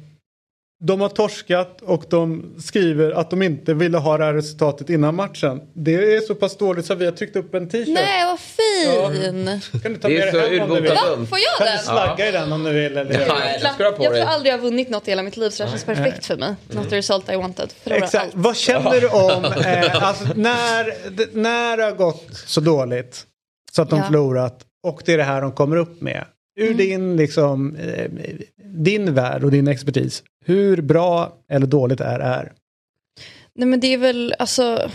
de har torskat och de skriver att de inte ville ha det här resultatet innan matchen. Det är så pass dåligt så vi har tryckt upp en t-shirt. Nej, vad fin! Kan du ta Det med är dig så hem om du vill? Va? Får jag Kan du den? slagga i den om du vill? Eller? Ja. Den jag tror aldrig jag har vunnit något i hela mitt liv så det känns perfekt för mig. Not the result I wanted. Exakt. allt. Vad känner du om eh, alltså, när, när det har gått så dåligt så att de Ja. förlorat och det är det här de kommer upp med. Ur Mm. din, liksom, eh, din värld och din expertis. Hur bra eller dåligt är här? Nej men det är väl, alltså.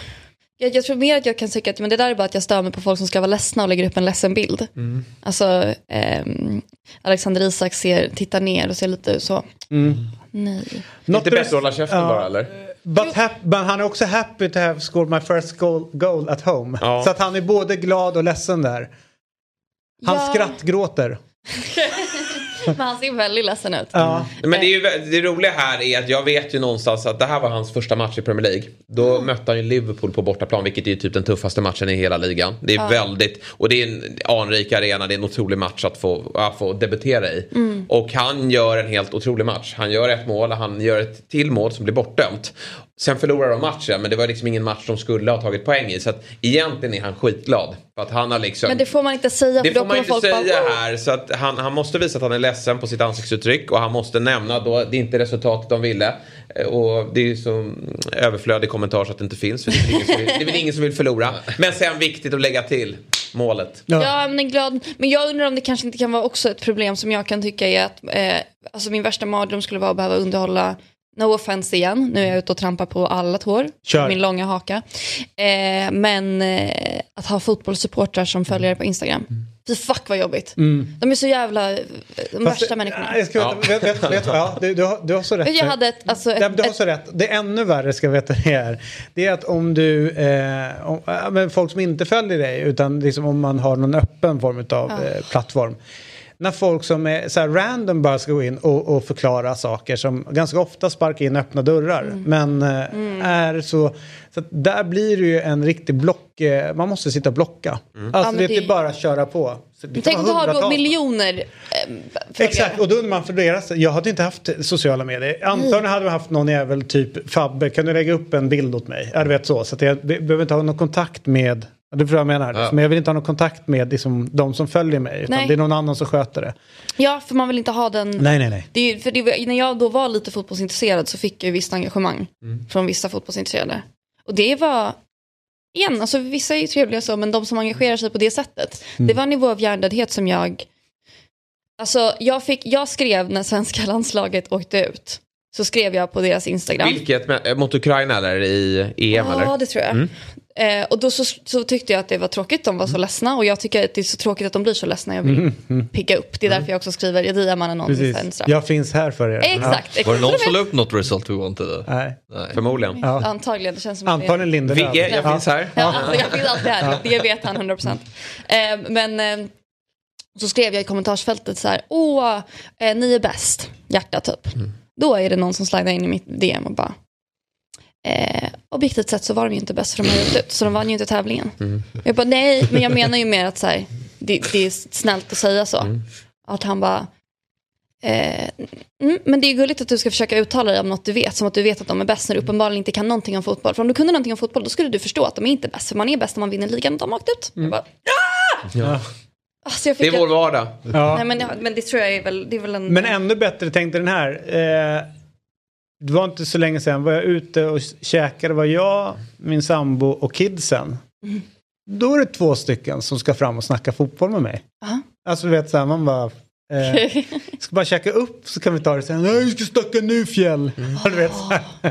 Jag, jag tror mer att jag kan tycka att men det där är bara att jag stör mig på folk som ska vara ledsna och lägger upp en ledsen bild. Mm. Alltså, ehm, Alexander Isak ser, tittar ner och ser lite så. Nej. Not Inte bättre att hålla käften Ja. bara eller? But, but han är också happy to have scored my first goal, goal at home. Ja. Så att han är både glad och ledsen där. Han Ja. skrattgråter. Men han ser väldigt ledsen ut. Ja. Men det, är ju, det roliga här är att jag vet ju någonstans att det här var hans första match i Premier League. Då mötte han ju Liverpool på bortaplan, vilket är typ den tuffaste matchen i hela ligan. Det är väldigt, och det är en anrik arena, det är en otrolig match att få, att få debutera i. Och han gör en helt otrolig match. Han gör ett mål, han gör ett till mål som blir bortdömt. Sen förlorar de matchen, men det var liksom ingen match de skulle ha tagit poäng i. Så att egentligen är han skitglad. För att han har liksom... Men det får man inte säga Det för då får man inte folk säga bara... här. Så att han, han måste visa att han är ledsen på sitt ansiktsuttryck och han måste nämna då det är inte resultatet de ville. Eh, Och det är ju så överflödig kommentar så att det inte finns. För det, är väl ingen som vill, det är väl ingen som vill förlora. Men sen viktigt att lägga till målet. Ja, men, en glad... men jag undrar om det kanske inte kan vara också ett problem som jag kan tycka är att eh, alltså min värsta mardröm skulle vara att behöva underhålla No offense igen, nu är jag ute och trampar på alla tår, Kör. min långa haka. Eh, men eh, att ha fotbollssupportrar som följare på Instagram. Fy fuck vad jobbigt. De är så jävla, eh, de Fast värsta det- människorna. Jag ska veta, vet, vet, vet, ja, du, du, har, du har så rätt. Jag hade ett, alltså, ett, du har ett, så rätt. Det ännu värre ska veta det är. Det är att om du, eh, om, ja, men folk som inte följer dig utan liksom om man har någon öppen form av eh, plattform. När folk som är så här random bara ska gå in och, och förklara saker som ganska ofta sparkar in öppna dörrar. Mm. Men eh, är så, så att där blir det ju en riktig block, eh, man måste sitta och blocka. Alltså Mm. Ja, men det är det- inte bara att köra på. Tänk om du har då miljoner följare. Exakt, och då undrar man för deras, jag hade inte haft sociala medier. Antagligen hade man haft någon jävel typ Fabbe, kan du lägga upp en bild åt mig? Ja, du vet så. Så att jag be- behöver inte ha någon kontakt med, ja, du förstår vad jag menar. Ja. Men jag vill inte ha någon kontakt med liksom, de som följer mig. Utan Nej. det är någon annan som sköter det. Ja, för man vill inte ha den... Nej, nej, nej. Det för det, när jag då var lite fotbollsintresserad så fick jag ju visst engagemang från vissa fotbollsintresserade. Och det var, igen, alltså vissa är ju trevliga så, men de som engagerar sig på det sättet, det var en nivå av hjärndödhet som jag, alltså jag, fick, jag skrev när svenska landslaget åkte ut, så skrev jag på deras Instagram. Vilket? med- Mot Ukraina eller i EM Ja, eller? det tror jag. Eh, och då så, så tyckte jag att det var tråkigt, de var så ledsna. Och jag tycker att det är så tråkigt att de blir så ledsna. Jag vill pigga upp. Det är därför jag också skriver, jag diar mannen någonting Precis. sen straff. Jag finns här för er. Exakt. Var det någon som la upp något result we wanted? Ja. Nej. Nej. Förmodligen. Ja. Antagligen, det känns som Antagligen Lindelöf. Vigge, jag Ja. finns här. Ja, alltså, jag finns alltid här, det vet han 100%. Eh, men eh, så skrev jag i kommentarsfältet så här, åh, eh, ni är bäst, hjärta typ. Då är det någon som slidar in i mitt DM och bara, eh, objektivt sett så var de ju inte bäst för de har gjort ut, så de vann ju inte tävlingen. Jag bara, nej, men jag menar ju mer att så här, det, det är snällt att säga så. Att han bara, Eh, mm, men det är gulligt att du ska försöka uttala dig om något du vet, som att du vet att de är bäst när du uppenbarligen inte kan någonting om fotboll. För om du kunde någonting om fotboll, då skulle du förstå att de är inte bäst. För man är bäst när man vinner ligan och de har åkt ut. Jag bara, Ja. alltså jag Det är vår vardag. Ja. Nej, men, men det tror jag är väl, det är väl en... Men ännu bättre tänkte den här. Eh, det var inte så länge sedan var jag ute och käkade. var jag, min sambo och kidsen. Då är det två stycken som ska fram och snacka fotboll med mig. Aha. Alltså du vet så här, man bara... Eh, ska bara käka upp så kan vi ta det sen. Nej, vi ska snacka nu fjäll. Och, du vet.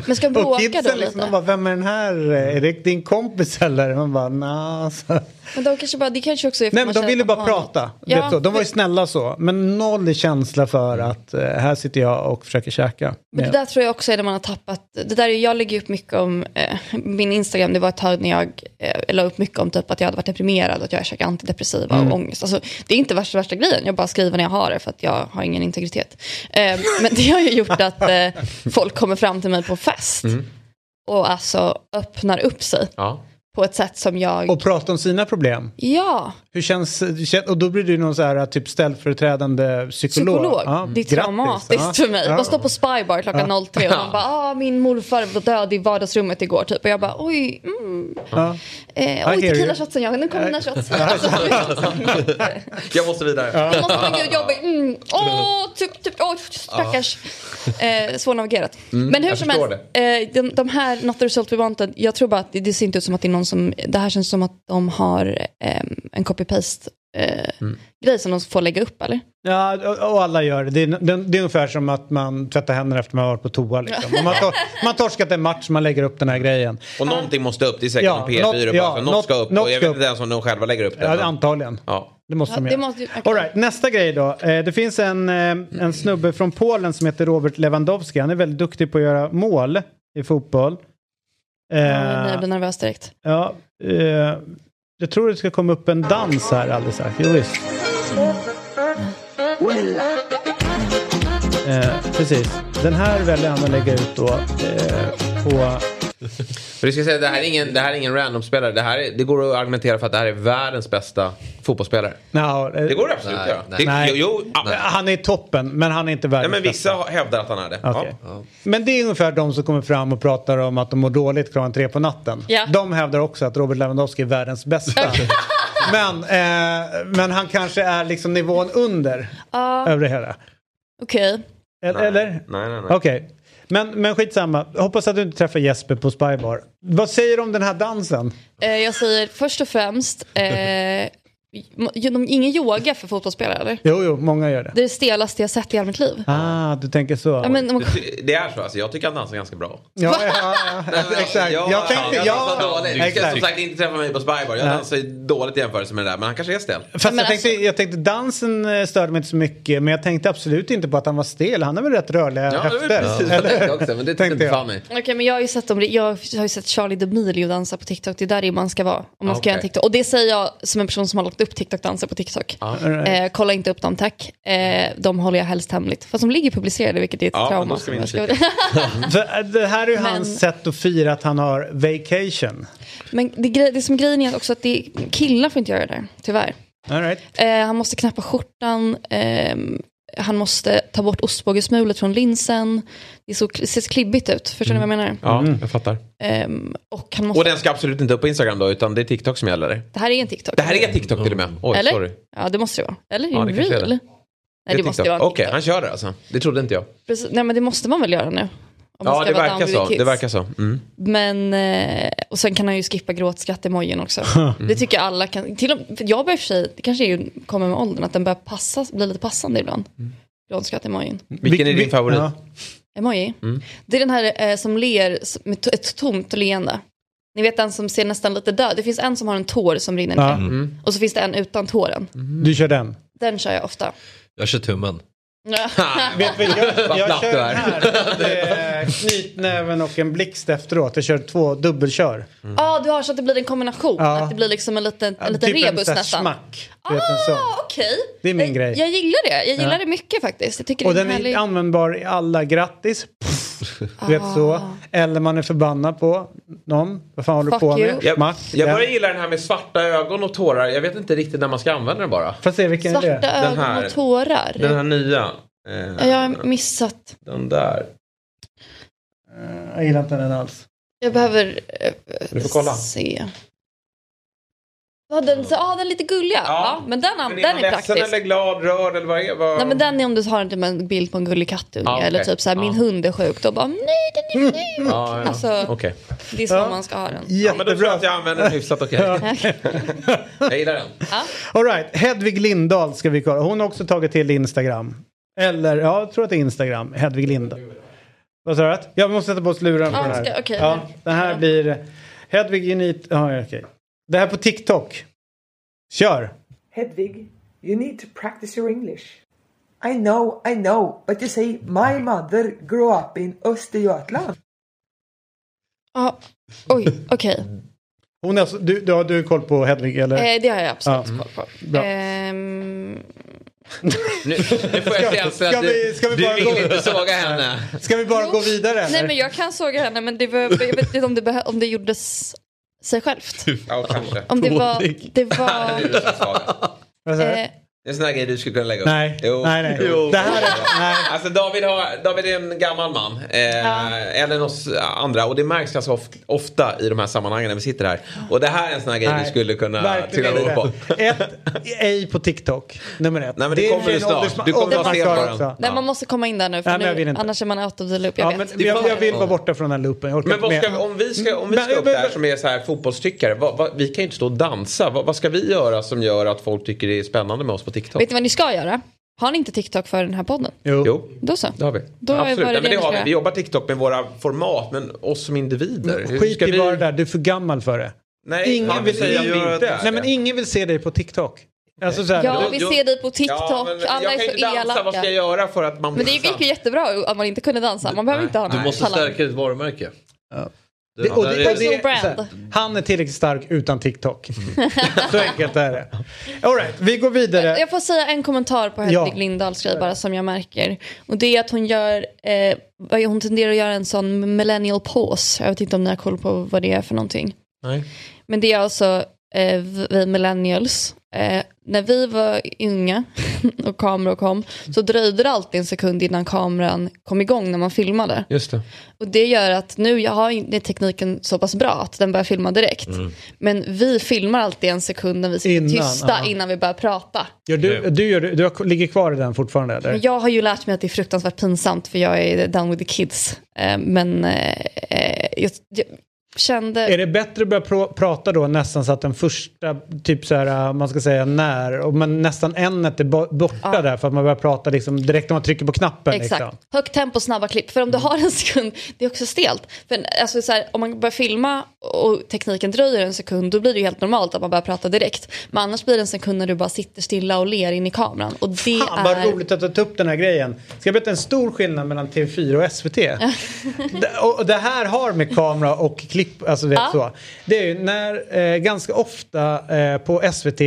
Men ska de och bråka kidsen då liksom, de lite? bara, vem är den här? Är det din kompis eller? Man bara, nah. Så. Men de kanske bara, det kanske också är för Nej men de ville bara prata. Ja, vet så. De var ju snälla så. Men noll känsla för att eh, här sitter jag och försöker käka. Men det där tror jag också är när man har tappat, det där är, jag lägger upp mycket om, eh, min Instagram, det var ett tag när jag eh, la upp mycket om typ att jag hade varit deprimerad, att jag käkar antidepressiva Mm. och ångest. Alltså, det är inte värsta, värsta grejen, jag bara skriver när jag har det för att jag har ingen integritet. Eh, men det har ju gjort att eh, folk kommer fram till mig på fest och alltså öppnar upp sig Ja. På ett sätt som jag, Och prata om sina problem. ja, Hur känns, kän- och då blir du någon så här typ ställföreträdande psykolog. psykolog. Ja, det är grattis. traumatiskt Ja. för mig. Ja. Man står på Spybar klockan 03 och man bara, ah, min morfar var död i vardagsrummet igår typ. Och jag bara, oj, mm, Ja. eh, oj tequila-shotsen ja, nu kommer mina shots. Jag måste vidare. Jag måste springa ut jobbet. Mm. Typ, typ, åh, stackars. Eh, svårnavigerat. Men hur jag som helst, eh, de, de här Not the Result We Wanted, jag tror bara att det, det ser inte ut som att det är någon som, det här känns som att de har eh, en copy-paste eh, grej som de får lägga upp eller? Ja, och, alla gör det. Det är, det. det är ungefär som att man tvättar händerna efter man har varit på toa. Liksom. Om man, tor, man torskat en match, man lägger upp den här grejen. Och någonting måste upp. Det är säkert Ja, någon PR-byrå. ja, något- något ska upp. något och jag vet inte ens om de själva lägger upp det. Ja, men- antagligen. Ja. Det måste Ja, de det göra. måste, okay. All right, nästa grej då. Eh, det finns en, eh, en snubbe från Polen som heter Robert Lewandowski. Han är väldigt duktig på att göra mål i fotboll. Eh, Jag blir nervös direkt. ja, jag tror det ska komma upp en dans här alldeles strax. Jo, visst. Eh, precis. Den här väljer han att lägga ut då eh, på... För du ska säga, det här är ingen, det här är ingen random-spelare. Det, här är, det går att argumentera för att det här är världens bästa fotbollsspelare. No, Det går det absolut att göra. Det- Nej. Jo, jo, ja. Han är i toppen, men han är inte Nej, världens men bästa. vissa hävdar att han är det. Okej. Ja. Men det är ungefär de som kommer fram och pratar om att de mår dåligt klockan tre på natten. Ja. De hävdar också att Robert Lewandowski är världens bästa. men, eh, men han kanske är liksom nivån under Ja, över det hela. okej. Eller? eller? Nej, nej, nej. Okej. Men, men skitsamma. Hoppas att du inte träffar Jesper på Spybar. Vad säger du om den här dansen? Eh, jag säger först och främst, eh, ingen yoga för fotbollsspelare eller? Jo, jo, många gör det. Det är det stelaste jag sett i hela mitt liv. Ah, du tänker så. Ja, men, Det- Det är så alltså. Jag tycker han dansar ganska bra. Ja, ja, ja, ja, exakt. Jag tänkte, jag ja, dansar dåligt. exakt. Som sagt, inte träffa mig på Spybar. Jag dansar dåligt i jämförelse med det där. Men han kanske är stel. Fast men jag, tänkte, alltså- jag tänkte dansen eh, störde mig inte så mycket men jag tänkte absolut inte på att han var stel. Han har väl rätt rörliga Ja, det var höfter? precis vad jag tänkte också. Men det Tänkte inte jag. fan mig. Okej, men jag har ju sett dem, jag har ju sett Charlie D'Amelio dansa på TikTok. Det är där man ska vara. Om man ska Ah, göra en. TikTok. Och det säger jag som en person som har lagt upp TikTok-danser på TikTok. Eh, kolla inte upp dem tack. Eh, de håller jag helst hemligt. Fast de ligger publicerade vilket är ett Ja, trauma. då ska vi ska- det här är ju Men- hans sätt att fira att han har vacation. men det, grej- det som grejen är också att det, killar får inte göra det där, tyvärr. All right. Eh, han måste knäppa skjortan. Han måste ta bort ostbågesmulet från linsen. Det, så, det ser så klibbigt ut. Förstår ni vad jag menar? Ja, jag fattar. Ehm, och han måste, Och den ska absolut inte upp på Instagram då, utan det är TikTok som gäller. det här är en TikTok. Det här är TikTok till och med. Oj, Eller? sorry. Ja, det måste det vara. Eller det Ja, en det reel? det. Nej, det, är måste TikTok. vara en Okej, TikTok. han kör det alltså. Det trodde inte jag. Precis, nej, men det måste man väl göra nu? Om Ja, ska det vara verkar så. Det verkar så. Mm. Men, eh, och sen kan han ju skippa gråtskratt-emojin också. Det tycker jag alla kan. Till och, för jag börjar för sig, det kanske är ju, kommer med åldern, att den börjar passa, bli lite passande ibland. Gråtskratt-emojin. Vilken är din favorit? Ja. Emoji. Det är den här eh, som ler med to- ett tomt leende. Ni vet den som ser nästan lite död. Det finns en som har en tår som rinner ner. Och så finns det en utan tåren. Du kör den. Den kör jag ofta. Jag kör tummen. Vet jag, jag kör den är. här. med Knytnäven och en blixt efteråt. Jag kör två dubbelkör. Ja, du har så att det blir en kombination. Ja. Att det blir liksom en liten, en liten typ en rebus sån här nästan. smack. En. Ah, okej. Det är min jag, grej. Jag gillar det. Jag gillar Ja. det mycket faktiskt. Jag tycker Och det är den en härlig... är användbar i alla grattis. Pff, Du vet så. Ah. Eller man är förbannad på någon. Vad fan håller du Fuck på you. med? Jag, Smack. jag börjar Den. gilla den här med svarta ögon och tårar. Jag vet inte riktigt när man ska använda den bara. Får se vilken är Svarta det? ögon här. och tårar. Den här nya. Eh, Ja, Jag har missat. Den där. Eh, Jag gillar inte den alls. Jag behöver eh, Du får kolla. se. Ja, den, så, ah, den är lite gulliga. Ja. men den, Men den är är man ledsen praktisk. eller glad, rörd eller vad är vad... Nej men den är om du har typ en bild på en gullig kattunge Ja, okej. eller typ så här, min Ja. hund är sjuk. Då bara nej den är sjuk. Ja, ja. Alltså, Okej. det är så Ja. man ska ha den. Ja, men då tror jag Jättebra. att jag använder den hyfsat okej. Jag gillar den. All right. Hedvig Lindahl ska vi kolla. Hon har också tagit till Instagram. Eller, ja, jag tror att det är Instagram. Hedvig Lindahl. Vad sa du? Jag måste sätta på oss luren på Ja, den här. ska- okej. ja, den här blir Hedvig Unit. Ja, okej. Det här på TikTok. Kör! Hedvig, you need to practice your English. I know, I know, but you say my mother grew up in Östergötland. Ja, oj, okej. Hon är, alltså- du, du, har, du har koll på Hedvig eller? Eh, det har jag absolut Ja. koll på. Bra. Ehm, Nu, nu får jag känslan ska att vi- du, ska vi du bara vill gå- inte såga henne. Ska vi bara gå vidare eller? nej men jag kan såga henne men det var, jag vet inte om det, om det gjordes sig självt. Ja, kanske. Om det var... Det var eh, Det är en sån här grej du skulle kunna lägga upp. nej, Jo. nej, nej. Jo. Det här är, nej. Alltså David, har, David är en gammal man. Eh, Eller oss andra. Och det märks ganska ofta, ofta i de här sammanhangen när vi sitter här. Och det här är en sån här grej Nej, du skulle kunna trilla dit på. Ett, ej på TikTok. Nummer ett. Nej, men det är kommer en snart. Du kommer åldersmarkör att se på den. också. nej man måste komma in där nu för men vill nu, annars är man out of the loop. Jag Ja, vet. men jag, jag vill vara borta från den loopen. Jag Men vad ska, med. om vi ska, om vi Men- ska upp men- där som är så här fotbollstyckare. Vad, vad, vi kan ju inte stå och dansa. Vad, vad ska vi göra som gör att folk tycker det är spännande med oss på TikTok? Vet ni vad ni ska göra? Har ni inte TikTok för den här podden? Jo. Jo, Då så. det har vi. Då Absolut. Nej, men det har vi vi. jobbar TikTok med våra format, men oss som individer. Hur Skit ska i vi... vad det där, du är för gammal för det. Nej, Ingen vill att vi inte Nej men ingen vill se dig på TikTok. Alltså så här, Ja, då- vi ser dig på TikTok. Ja, men Alla jag är kan så inte dansa, vad ska jag elaka. göra för att man Men det gick ju jättebra att man inte kunde dansa. Man behöver inte ha Du måste talang. stärka ditt varumärke. Det, Det- och det, och det, här, han är tillräckligt stark utan TikTok. så enkelt är det. All right, vi går vidare. Jag får säga en kommentar på Hedvig Ja. Lindahls grej bara som jag märker. Och det är att hon gör, eh, hon tenderar att göra en sån millennial pause. Jag vet inte om ni har koll på vad det är för någonting. Nej. Men det är alltså eh, vi millennials. Eh, när vi var unga och kameror kom så dröjde det alltid en sekund innan kameran kom igång när man filmade. Just det. Och det gör att nu jag har tekniken så pass bra att den börjar filma direkt. Men vi filmar alltid en sekund när vi sitter Innan, tysta ja. innan vi börjar prata. Gör du, du, gör, du har- ligger kvar i den fortfarande eller? Men jag har ju lärt mig att det är fruktansvärt pinsamt för jag är down with the kids. Eh, Men eh, eh, jag kände... Är det bättre att börja pr- prata då nästan så att den första, typ så här, man ska säga när, och men nästan änet är bo- borta Ja. där för att man börjar prata liksom direkt när man trycker på knappen. Exakt. Liksom. Högt tempo, snabba klipp. För om du har en sekund, det är också stelt. För alltså, så här, om man börjar filma och tekniken dröjer en sekund, då blir det ju helt normalt att man börjar prata direkt. Men annars blir det en sekund när du bara sitter stilla och ler in i kameran. Och det Fan vad är... roligt att du tog upp den här grejen. Ska jag berätta en stor skillnad mellan TV4 och SVT? det, och det här har med kamera och klipp, alltså vet Ja. så. Det är ju när eh, ganska ofta eh, på SVT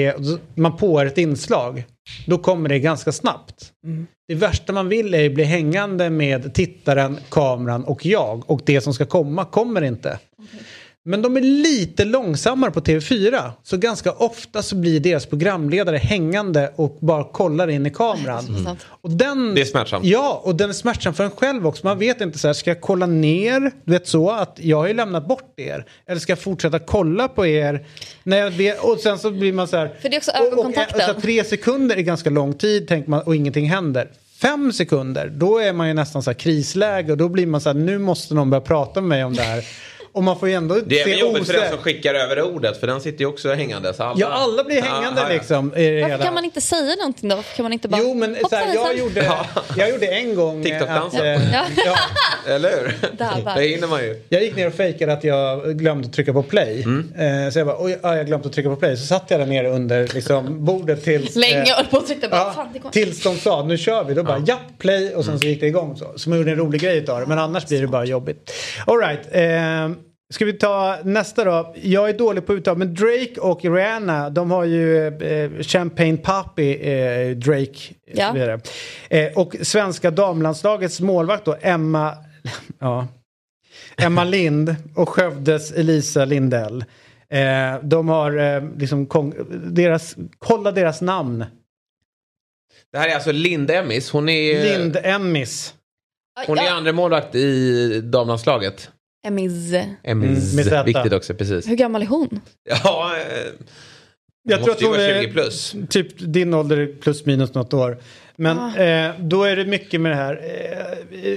man påar ett inslag. Då kommer det ganska snabbt. Det värsta man vill är att bli hängande med tittaren, kameran och jag. Och det som ska komma kommer inte. Men de är lite långsammare på TV4. Så ganska ofta så blir deras programledare hängande och bara kollar in i kameran. Sant. Och den, Det är smärtsamt. Ja, och den är smärtsam för en själv också. Man vet inte så här, ska jag kolla ner? Du vet så att jag har ju lämnat bort er. Eller ska jag fortsätta kolla på er? När jag vet, och sen så blir man så här. För det är också och, och, ögonkontakten. och så tre sekunder är ganska lång tid tänker man och ingenting händer. Fem sekunder, då är man ju nästan så här krisläge och då blir man så här, nu måste någon börja prata med mig om det här. Och man får ju ändå Det är se även jobbigt för den som skickar över ordet för den sitter ju också hängande. Så alla... Ja, alla blir hängande Ja, ja, ja. liksom. I det Varför hela. kan man inte säga någonting då? Varför kan man inte bara... Jo, men så här, jag, gjorde, jag gjorde en gång... eh, TikTok-dansen. att, eh, Ja. ja, Eller hur? Det hinner man ju. Jag gick ner och fejkade att jag glömde att trycka på play. Mm. Eh, så jag bara, oj, ja, jag glömde att trycka på play. Så satt jag där nere under liksom, bordet tills... Länge eh, höll på och tryckte bara, Ja, fan det går tills de sa nu kör vi. Då bara ja, play och sen Mm. så gick det igång så. Så man gjorde en rolig grej utav det. Men annars blir det bara jobbigt. Alright. Eh, ska vi ta nästa då? Jag är dålig på uttal men Drake och Rihanna de har ju eh, Champagne Papi, eh, Drake. Ja. Så vidare. Eh, och svenska damlandslagets målvakt då Emma, ja, Emma Lind och Skövdes Elisa Lindell. Eh, de har eh, liksom deras, kolla deras namn. Det här är alltså Lind Emmis. Hon är, Lind Emmis. hon är Ja. andra målvakt i damlandslaget. Emmis. Emmis. Mm. Viktigt också, precis. Hur gammal är hon? Ja, eh, Jag tror att hon är 20 plus. typ din ålder plus minus något år. Men Ah. eh, då är det mycket med det här.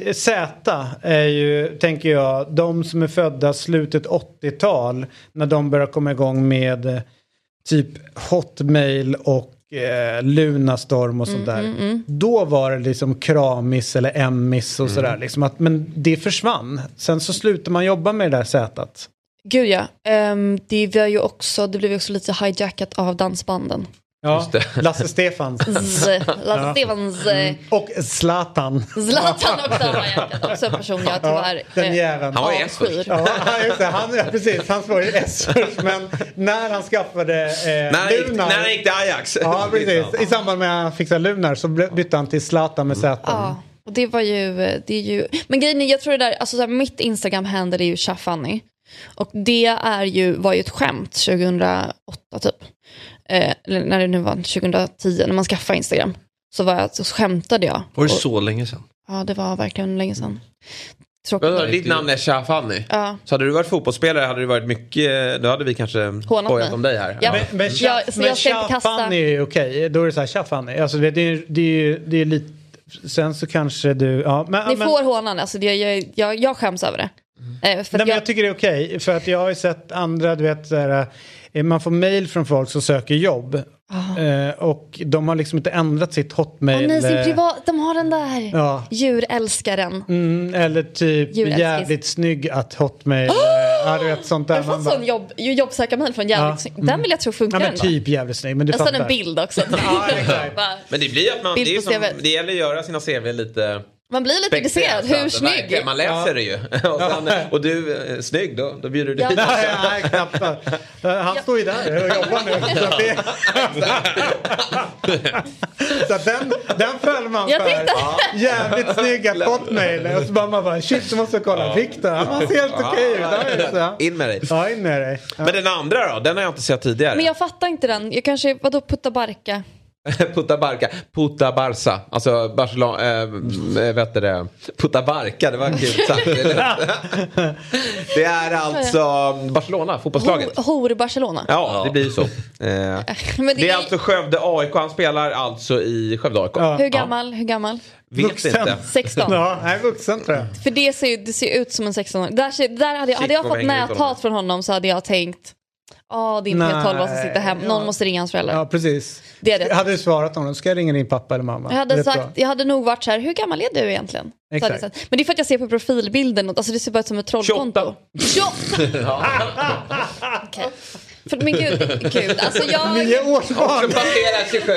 Eh, Z är ju, tänker jag, de som är födda slutet 80-tal. När de börjar komma igång med eh, typ Hotmail och eh, Lunarstorm och sånt där. Då var det liksom kramis eller emmis och sådär. Liksom att, men det försvann. Sen så slutade man jobba med det där Z. Gud ja. Ehm, det, var ju också, det blev ju också lite hijackat av dansbanden. Ja, Lasse Stefans. Z, Lasse Stefans. eh, Och Zlatan. Zlatan också. Också en person jag tyvärr den eh, jäveln. Han var ju avskyr. S-först. Ja, just det, han, ja, precis. Han var ju S först, men när han skaffade eh, När han, gick, Lunar. när han gick till Ajax. Ja, precis. I samband med att han fixade Lunar så by- bytte han till Zlatan med Z. Ja, och det var ju, det är ju, men grejen är, jag tror det där, alltså så här, mitt Instagram-handle är ju Chafanny. Och det är ju, var ju ett skämt 2008 typ. Eh, eller när det nu var 2010, när man skaffade Instagram. Så, var jag, så skämtade jag. Var det Och- så länge sedan? Ja, det var verkligen länge sedan. Tråkigt. Vadå, Ditt namn är Shafani. Ja. Så hade du varit fotbollsspelare hade det varit mycket, då hade vi kanske Hånat skojat mig. om dig här. Ja. Men, men, Jag- men jag kasta- Chafanny är ju okej. Då är det så här Chafanny. Alltså det, det, är- det är det är lite... Sen så kanske du... Ja, men, Ni men, får hånan, alltså det, jag, jag, jag skäms över det. Eh, för Nej, men jag, jag tycker det är okej. För att jag har ju sett andra, du vet, så här, eh, man får mail från folk som söker jobb. Eh, och de har liksom inte ändrat sitt hotmail. nej, sin eh, privat, de har den där. Ja. Djurälskaren. Mm, eller typ Djurälskis. jävligt snygg att hotmail. eh, ja, du vet sånt där. Jag har Man fått bara- sån jobb, jobbsökarmail från jävligt Ja. snygg. Den vill jag tro funkar Ja men typ jävligt snygg. Men du Jag sen fattar. en bild också. Ja, Men det blir att man, det, som, det gäller att göra sina CV lite Man blir lite intresserad. Hur snygg? verkligen, Man läser det ju. Och, sen, och du är snygg då, då bjuder du Ja. dit. Nej, nej, knappt. Eh, Han står ju där och jobbar nu. Så, att det... så att den, den föll man Jag för. tänkte- Jävligt snygga hotmail. Och så bara man bara shit, du måste kolla. Viktor, han ser helt okej ut. Ja. In med dig. Ja, in med dig. Ja. Men den andra då, den har jag inte sett tidigare. Men jag fattar inte den. Jag kanske, vadå putta barka? Putta Barca, Puta Barca, alltså Barcelona, äh, vet du det, Puta Barca, det var kul sagt. det är alltså Barcelona, fotbollslaget. Hor, hor Barcelona. Ja, det blir ju så. Eh, det det är alltså Skövde AIK, han spelar alltså i Skövde AIK. Ja. hur gammal? Hur gammal? Vet Vuxen. inte. 16. Ja, nej, vuxen tror jag. För det ser, ju- det ser ut som en 16-åring. Där, där hade jag, hade jag fått näthat från honom så hade jag tänkt Ja, det är inte Nej, 12 som sitter hem. Någon ja. måste ringa hans föräldrar. Ja, precis. Det är det. Hade du svarat honom, ska jag ringa din pappa eller mamma? Jag hade, sagt, jag hade nog varit så här, hur gammal är du egentligen? Exakt. Men det är för att jag ser på profilbilden, alltså det ser bara ut som ett trollkonto. 28! Okej. För, men gud, gud, alltså jag... Nio årsbarn! passerar 27.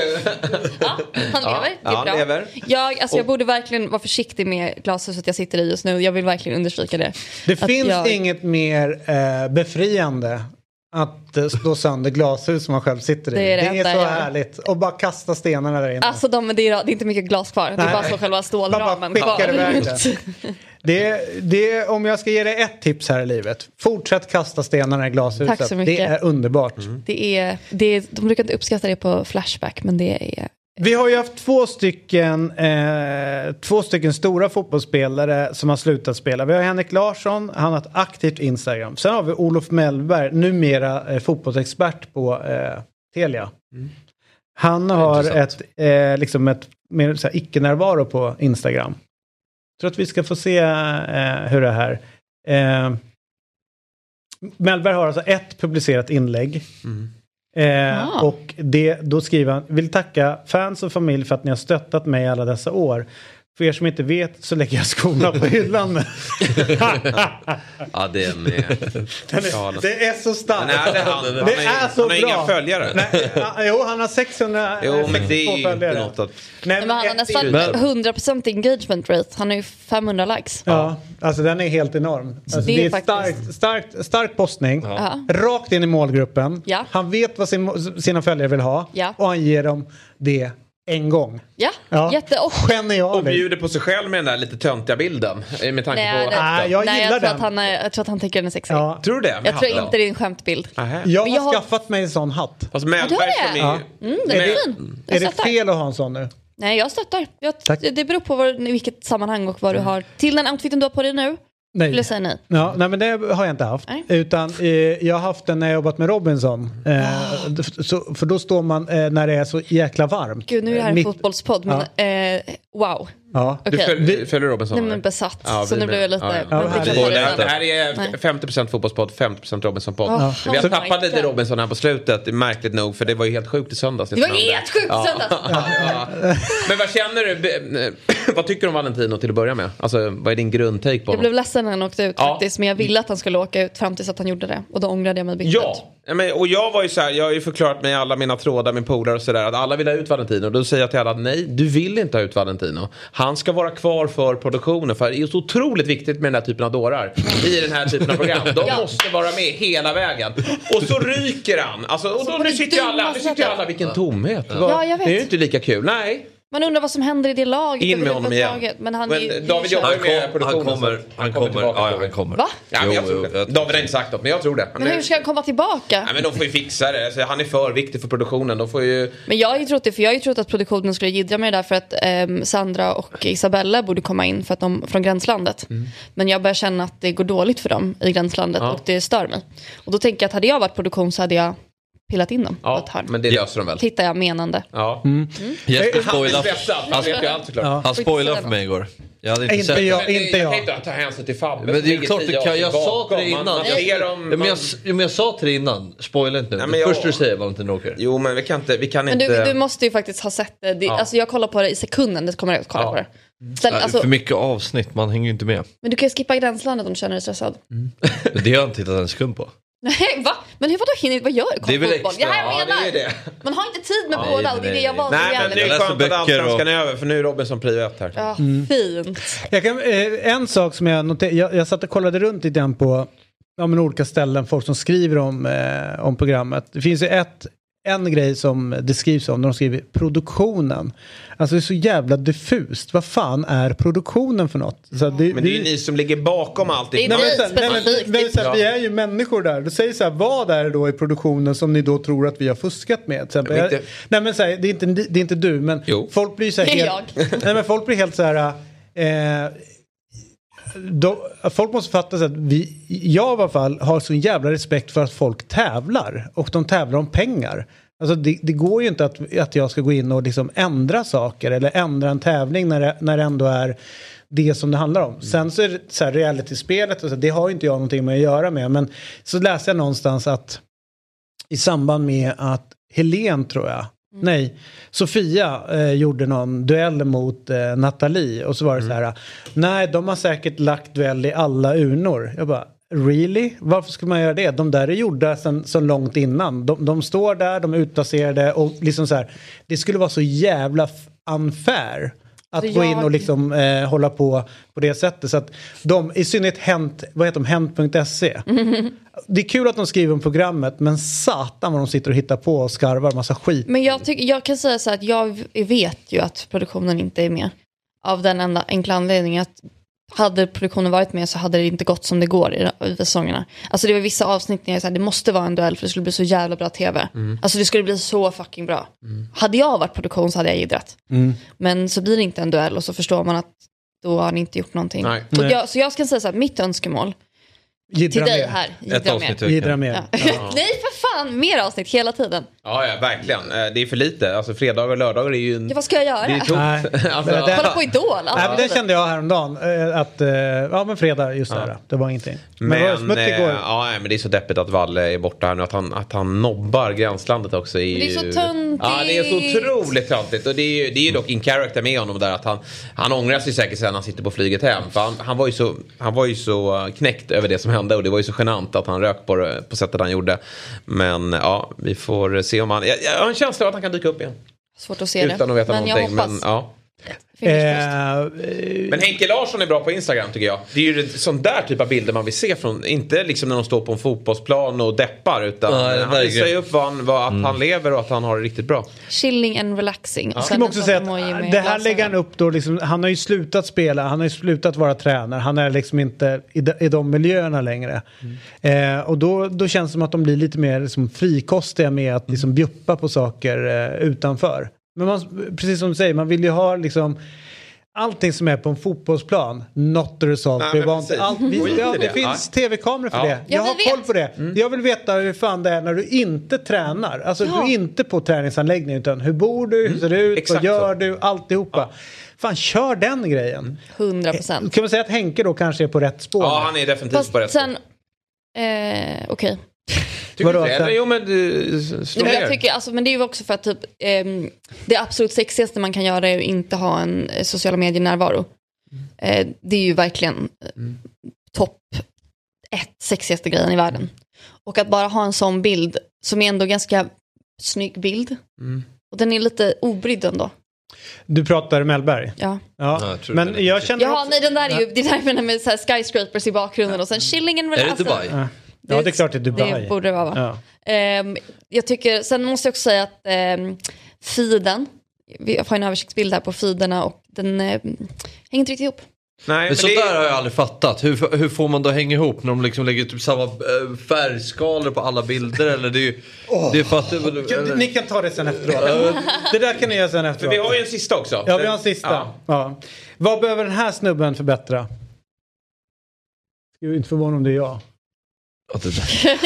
Ja, han lever, det är ja, bra. lever. Jag, alltså, jag borde verkligen vara försiktig med glashuset jag sitter i just nu. Jag vill verkligen understryka det. Det Att finns jag- inget mer eh, befriande att eh, slå sönder glashus som man själv sitter i. Det är det det är så härligt. Och bara kasta stenarna där inne. Alltså de, det, är, det är inte mycket glas kvar. Det är Nej. bara så själva stålramen kvar. det. Det, om jag ska ge dig ett tips här i livet. Fortsätt kasta stenarna i glashuset. Tack så mycket. Det är underbart. Det är, det är, de brukar inte uppskatta det på Flashback, men det är... Vi har ju haft två stycken, eh, två stycken stora fotbollsspelare som har slutat spela. Vi har Henrik Larsson, han har ett aktivt Instagram. Sen har vi Olof Mellberg, numera eh, fotbollsexpert på eh, Telia. Han har ett, eh, liksom ett mer så här, icke-närvaro på Instagram. Jag tror att vi ska få se eh, hur det här... Eh, Mellberg har alltså ett publicerat inlägg. Eh, Ah. och det, då skriver han, vill tacka fans och familj för att ni har stöttat mig alla dessa år. För er som inte vet så lägger jag skorna på hyllan. Ja, den är... galen. det är så starkt. Nej, det är han. Det Han är så han har bra. inga följare. Nej, jo, han har 600 Jo, men det är följare. inte något att... Nej, Men han har nästan inlägg. 100% engagement rate. Han har ju 500 likes. Ja, alltså den är helt enorm. Alltså, Det är det är faktiskt- starkt, starkt, stark postning. Ja. Rakt in i målgruppen. Ja. Han vet vad sin, sina följare vill ha. Ja. Och han ger dem det en gång. Ja, Ja. jätte... Och, bjuder på sig själv med den där lite töntiga bilden. eh, Med tanke nej, på det, Nej, jag nej, gillar jag tror, den. att han är, jag tror att han tycker den är sexig. Ja. Tror du det? Med Jag tror inte det är en. Nähä. Jag jag har- skaffat mig en sån hatt. Ja, du Mellberg har som det? är... Mm, den är, Är det- fin. Är det fel att ha en sån nu? Nej, jag stöttar. Jag, det beror på vad, i vilket sammanhang och vad du har. Till den outfiten du har på dig nu, Nej. jag säga nej. Ja, nej men det har jag inte haft. Nej. Utan eh, jag har haft den när jag jobbat med Robinson. Eh, d- så, för då står man eh, när det är så jäkla varmt. Gud, nu är det här en Mitt- fotbollspodd, men eh, wow. Ja. Du Okej. följer, följer Robinson? Nej men besatt. Ja, så nu blev jag lite... Ja, ja. Det, det här är Nej. 50% fotbollspodd, 50% Robinson-podd. Oh, vi har tappat lite. Robinson här på slutet, märkligt nog, för det var ju helt sjukt i söndags. Det var helt sjukt Ja. söndags. Ja. Men vad känner du? Be- vad tycker du om Valentino till att börja med? Alltså, vad är din grundtake på Jag honom? blev ledsen när han åkte ut Ja. faktiskt, men jag ville att han skulle åka ut fram tills att han gjorde det. Och då ångrade jag mig bittert. Ja, Ja, men, och jag var ju så här, jag har ju förklarat mig alla mina trådar, min polare och sådär, att alla vill ha ut Valentino. Då säger jag till alla, nej, du vill inte ha ut Valentino. Han ska vara kvar för produktionen, för det är så otroligt viktigt med den här typen av dårar i den här typen av program. De Ja. måste vara med hela vägen. Och så ryker han. Alltså, och då, på nu sitter ju alla, nu sitter alla, vilken tomhet. Ja, jag vet. Det är ju inte lika kul, nej. Man undrar vad som händer i det laget In med honom igen. Men han Men är. David jobbar ju med Han, kom, produktionen. han kommer, han kommer, tillbaka, ja, han kommer. Va? Ja, men jag Jo, tror det. David har inte sagt något, men jag tror det. Men hur ska han komma tillbaka? Nej, men de får ju fixa det. Alltså, han är för viktig för produktionen. De får ju... Men jag har ju trott det, för jag har ju trott att produktionen skulle jiddra med det där för att ehm, Sandra och Isabella borde komma in för att de från gränslandet. Men jag börjar känna att det går dåligt för dem i gränslandet Ja. och det stör mig. Och då tänker jag att hade jag varit produktion så hade jag pillat in dem på Ja, ett hörn. men det löser de väl. Tittar jag menande. Ja. Jesper Han är spoilade, stressad. Han såklart. han spoilade för mig igår. Jag hade inte, Inte sett jag. Men det- inte jag kan jag. inte ta hänsyn till Fabbe. Men det är klart du kan. Jag sa till dig innan. Man, dem, Ja, men, jag, men jag sa till dig innan. Spoila inte nu. Nej, men jag- första du säger var inte åker. Jo, men vi kan inte... Vi kan Men inte... du, du måste ju faktiskt ha sett det. det Ja. Alltså jag kollar på det i sekunden, det kommer jag att kolla Ja. på det. Sen, Ja, alltså, För mycket avsnitt, man hänger ju inte med. men du kan ju skippa gränslandet om du känner dig stressad. Men Det har jag inte tittat en sekund på. Nej, va? Men hur vadå hinner vad gör jag? Det är väl extra. Det här jag Ja, menar. det är det. Man har inte tid med båda, och det är det jag nej. valde Nej, men det är skönt att och- allsvenskan är över, för nu är Robinson prio ett här. Ja, Mm. fint. Jag kan, eh, en sak som jag noterade, jag, jag satt och kollade runt lite grann på ja, men olika ställen, folk som skriver om, eh, om programmet. Det finns ju ett, en grej som det skrivs om, när de skriver produktionen. Alltså det är så jävla diffust. Vad fan är produktionen för något? Så det, Men det är ju ni som ligger bakom allt. Det är Nej, men, vi nej, men, men, är ju människor där. Du säger så här, vad är det då i produktionen som ni då tror att vi har fuskat med? Till exempel. Jag nej men så här, det, är inte, det är inte du, men Jo. folk blir så här Det är helt... nej men folk blir helt så här... Eh, då, folk måste fatta att vi, jag i alla fall har så jävla respekt för att folk tävlar. Och de tävlar om pengar. Alltså det, det går ju inte att, att jag ska gå in och liksom ändra saker eller ändra en tävling när det, när det ändå är det som det handlar om. Sen så är det så här realityspelet och så, det har ju inte jag någonting med att göra med. Men så läste jag någonstans att i samband med att Helen tror jag, nej, Sofia eh, gjorde någon duell mot eh, Nathalie och så var det så här, nej de har säkert lagt duell i alla urnor. Jag bara, really? Varför ska man göra det? De där är gjorda sen, så långt innan. De, de står där, de är utplacerade och liksom så här, det skulle vara så jävla unfair. Att Så gå in jag- och liksom eh, hålla på på det sättet. Så att de, i synnerhet Hent, vad heter de, Hent.se. Det är kul att de skriver om programmet men satan vad de sitter och hittar på och skarvar massa skit. Men jag, tycker, jag kan säga så här att jag vet ju att produktionen inte är med. Av den enda enkla anledningen att hade produktionen varit med så hade det inte gått som det går i, i säsongerna. Alltså det var vissa avsnitt när jag sa det måste vara en duell för det skulle bli så jävla bra tv. Alltså det skulle bli så fucking bra. Hade jag varit produktion så hade jag jiddrat. Men så blir det inte en duell och så förstår man att då har ni inte gjort någonting. Jag, så jag ska säga så här, mitt önskemål Jiddra Till dig mer. här. Ett avsnitt i mer. Jiddra mer. Ja. Nej för fan, mer avsnitt hela tiden. Ja, ja, verkligen. Eh, Det är för lite. Alltså fredagar och lördagar är ju en... Ja, vad ska jag göra? Det är Nej. tomt. alltså, Det- Kolla på Idol. Nej, Alltså. men det kände jag häromdagen. eh, Att, eh, ja men fredag, just där. Det var ingenting. Men, men det var smutt igår. ja, nej, men det är så deppigt att Valle är borta här nu. Att han, att han nobbar gränslandet också. Men det är så töntigt. Ja, det är så otroligt töntigt. Och det är ju, det är ju dock in character med honom där. Att han, han ångrar sig säkert sen när han sitter på flyget hem. För han, han, var ju så, han var ju så knäckt över det som hände. Och det var ju så genant att han rök på, det, på sättet han gjorde. Men ja, vi får se om han... Jag, jag har en känsla av att han kan dyka upp igen. Svårt att se det. Utan att veta men jag någonting. hoppas. Men, ja. Men Henke Larsson är bra på Instagram tycker jag. Det är ju sån där typ av bilder man vill se från, inte liksom när de står på en fotbollsplan och deppar utan Nej, han verkligen. säga upp vad han, vad, att Mm. han lever och att han har det riktigt bra. Chilling and relaxing. Och Jag sen också säga att det här lägger han upp då, liksom, han har ju slutat spela, han har ju slutat vara tränare, han är liksom inte i de, i de miljöerna längre. Eh, och då, då känns det som att de blir lite mer liksom, frikostiga med att liksom, bjuppa på saker eh, utanför. Men man, precis som du säger, man vill ju ha liksom Allting som är på en fotbollsplan, not the result Nej. Allt, vi, ja, det det. finns Ja. tv-kameror för Ja. det. Jag Ja, har vi koll vet. på det. Jag vill veta hur fan det är när du inte tränar. Alltså Ja. du är inte på träningsanläggningen utan hur bor du, hur ser det ut, Exakt vad gör så. du, alltihopa. Fan, kör den grejen. 100 procent. Kan man säga att Henke då kanske är på rätt spår? Ja, han är definitivt på rätt Fast sen... Eh, Okej. Tycker Vadå, du inte? Jo men du, slå men jag tycker, alltså, men det är ju också för att typ, ehm, det absolut sexigaste man kan göra är att inte ha en eh, sociala medier-närvaro. Eh, det är ju verkligen eh, topp ett sexigaste grejen i världen. Och att bara ha en sån bild som är ändå ganska snygg bild. Och den är lite obrydd ändå. Du pratar Mellberg? Ja. Ja, Ja, jag men jag känner också... nej den där är ju, det är där menar med så här skyscrapers i bakgrunden och sen chilling and Är det. Dubai? Ja. Det är klart det är Dubai. Det borde vara va? Ja. Ehm, jag tycker, sen måste jag också säga att um, feeden, vi har en översiktsbild här på feederna och den eh, hänger inte riktigt ihop. Nej, Men men så det där är, har jag aldrig fattat. Hur, hur får man att hänga ihop när de liksom lägger typ samma eh, färgskalor på alla bilder? Eller det är ju... Det är för att... Kan- Ni kan ta det sen efteråt. det där kan ni göra sen för efteråt. vi har ju en sista också. Ja, vi har en sista. Ja. Ja. Vad behöver den här snubben förbättra? Skulle inte förvåna om det är jag. Ja, det där.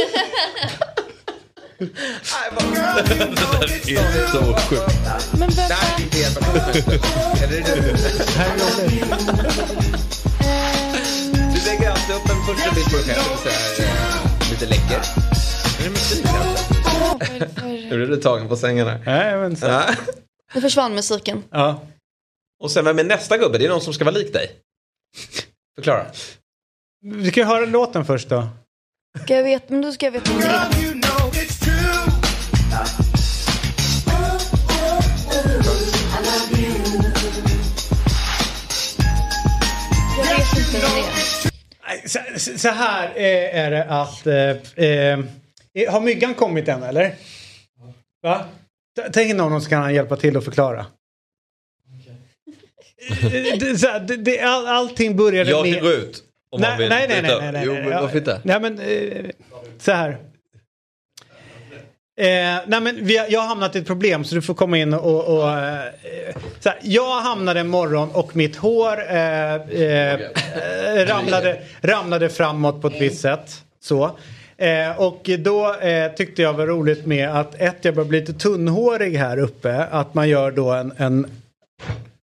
det är så sjukt. Men vem, är det du? Du lägger alltid upp en första bild på dig själv. Så här, lite läcker. Är det musik? Nu är du tagen på sängen här. Nej, men så. Ja. nu försvann musiken. Ja. Och sen vem är nästa gubbe? Det är någon som ska vara lik dig. Förklara. Vi kan ju höra låten först då. Ska jag veta, men då ska jag veta om det är. Jag vet inte vad det är. Nej, Så, så här eh, är det att... Eh, eh, har myggan kommit än eller? Va? Tänk någon som kan hjälpa till att förklara. Eh, det, så här, det, det, all, allting började Jag med... kan gå ut. Om man Nej, vill nej, nej, nej, upp. nej, Jo, nej, men nej. varför inte? Nej men eh, så här. Eh, nej men vi har, jag har hamnat i ett problem så du får komma in och... och eh, så här, jag hamnade en morgon och mitt hår eh, eh, eh, ramlade, ramlade framåt på ett visst sätt. Så. Eh, och då eh, tyckte jag var roligt med att ett, jag börjar bli lite tunnhårig här uppe. Att man gör då en, en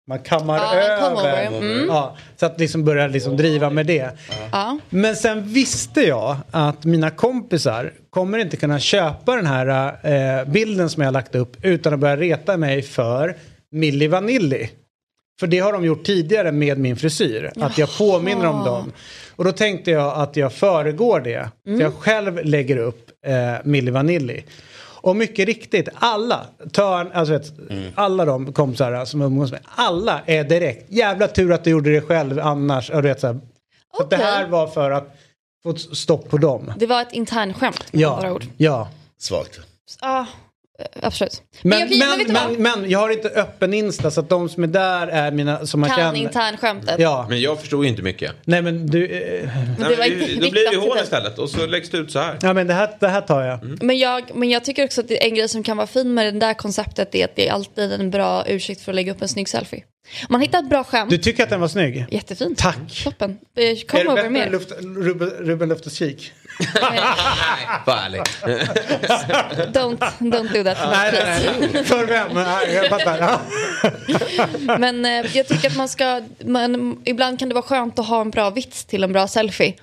man kammar en över. comb-over, mm. Ja, så att liksom börja liksom driva med det. Ja. Men sen visste jag att mina kompisar kommer inte kunna köpa den här eh, bilden som jag lagt upp utan att börja reta mig för Milli Vanilli. För det har de gjort tidigare med min frisyr. Att jag påminner om dem. Och då tänkte jag att jag föregår det. Så jag själv lägger upp eh, Milli Vanilli. Och mycket riktigt, alla, törn, alltså vet, alla de kompisar som umgås med, alla är direkt, jävla tur att du gjorde det själv annars. Och du vet, så här, att det här var för att få stopp på dem. Det var ett internskämt med andra Ja, ord. ja. Svagt. Ja, eh, absolut. Men, men, du vad? men, men, jag har inte öppen Insta så att de som är där är mina som man kan känner. internskämtet. Ja, Men jag förstod ju inte mycket. nej men du. Eh, Men Nej, men då riktat blir det hål istället och så läggs det ut så här. ja men det här, det här tar jag. Men jag, men jag tycker också att det, en grej som kan vara fin med det där konceptet är att det är alltid en bra ursäkt för att lägga upp en snygg selfie. Man hittar ett bra skämt, Du tycker att den var snygg? jättefint. Tack. Toppen. Eh, Är Kom det över bättre än mer. Ruben, Ruben Ärlig. Don't, don't do that. Nej, nej, nej. För vem? Nej, jag fattar. Men eh, jag tycker att man ska, man, ibland kan det vara skönt att ha en bra vits till en bra selfie.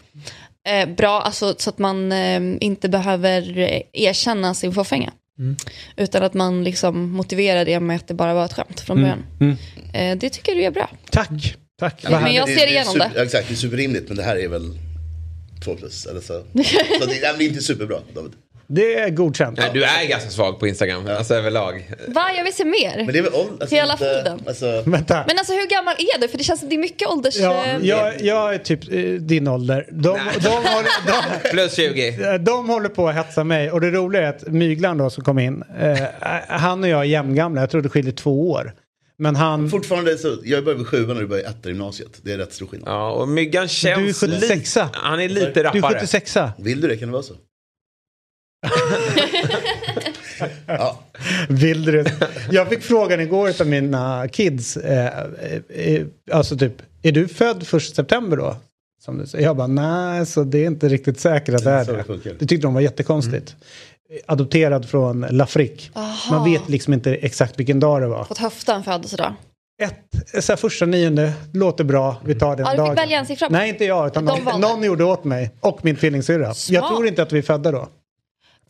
Eh, bra, alltså så att man eh, inte behöver eh, erkänna sin fåfänga. Mm. Utan att man liksom motiverar det med att det bara var ett skämt från början. Eh, det tycker du är bra. Tack. Tack. Ja, men jag ser igenom super, det. Exakt, det är superrimligt men det här är väl två plus. Eller så. så det, det är inte superbra David. Det är godkänt. Nej, du är ganska svag på Instagram, alltså överlag. Va, jag vill se mer. Men det är väl åld- alltså, Hela inte- feeden. Alltså, Vänta. Men alltså hur gammal är du? För det känns som det är mycket ålders... Ja, eh, jag, jag är typ eh, din ålder. De, de, håller, de, Plus 20. de håller på att hetsa mig. Och det roliga är att Myglan då som kom in. Eh, han och jag är jämngamla. Jag tror det skiljer två år. Men han... fortfarande så, jag börjar vid sjuan och du börjar etta i gymnasiet. Det är rätt stor skillnad. Ja, och Myggan känns Du är 76 lite... Han är lite Du är rappare. 76 Vill du det? Kan det vara så? ja. Vill du Jag fick frågan igår av mina kids. Eh, eh, eh, alltså typ, är du född först september då? Som du säger. Jag bara, nej, så det är inte riktigt säkert att det är det det. Det tyckte de var jättekonstigt. Adopterad från. Aha. Man vet liksom inte exakt vilken dag det var. Fått höfta en födelsedag. Ett, så här, första nionde, låter bra, vi tar den Ja, du dagen. fick välja en siffra. Nej, inte jag, utan någon, någon gjorde åt mig. Och min tvillingsyrra. Jag tror inte att vi är födda då.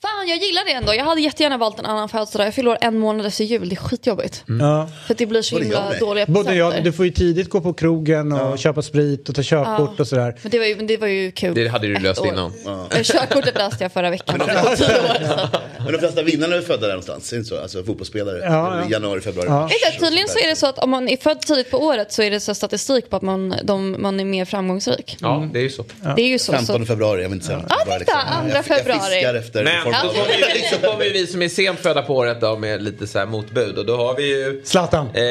Fan, jag gillar det ändå. Jag hade jättegärna valt en annan födelsedag. Jag fyller år en månad efter jul. Det är skitjobbigt. Ja. För att det blir så Både himla dåliga presenter. jag, du får ju tidigt gå på krogen och köpa sprit och ta körkort Ja. och sådär. Men det var ju, men det var ju kul. Det hade du löst år. innan. Eh, Körkortet löste jag förra veckan. Var tio år, så. Men de flesta vinnarna är födda där någonstans, är det inte så? Alltså fotbollsspelare. Ja, ja. Januari, februari, Ja. du, tydligen så är det så att om man är född tidigt på året så är det så statistik på att man, de, man är mer framgångsrik. Ja, det är ju så. Det är ju så. 15 så. februari, jag vill inte säga. Ja, titta, liksom- andra jag, jag februari. fiskar efter Då kommer vi, så kommer vi som är sent födda på året då med lite så här motbud. Och då har vi ju... Zlatan. Eh,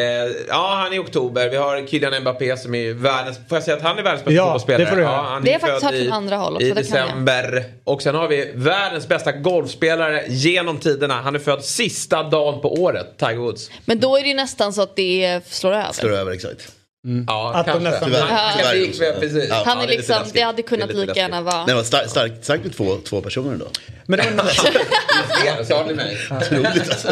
ja, han är i oktober. Vi har Kylian Mbappé som är världens... Får jag säga att han är världens bästa Ja, fotbollsspelare? det får du göra. Ja, han Det har är faktiskt född hört från andra håll också, I det december. Och sen har vi världens bästa golfspelare genom tiderna. Han är född sista dagen på året, Tiger Woods. Men då är det ju nästan så att det slår över. Slår över, exakt. Ja, Att de kanske. nästan- Tyvärr, Han- tyvärr gick precis. Ja. Han är det liksom, det hade Det kunnat lite lika gärna vara... Det var starkt stark, stark med två, två personer då. Men, det var. Otroligt alltså.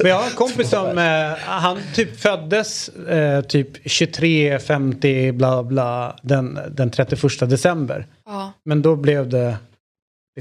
men jag har en kompis som, eh, han typ föddes eh, typ 23, 50, bla bla, den, den 31 december. Ja, Men då blev det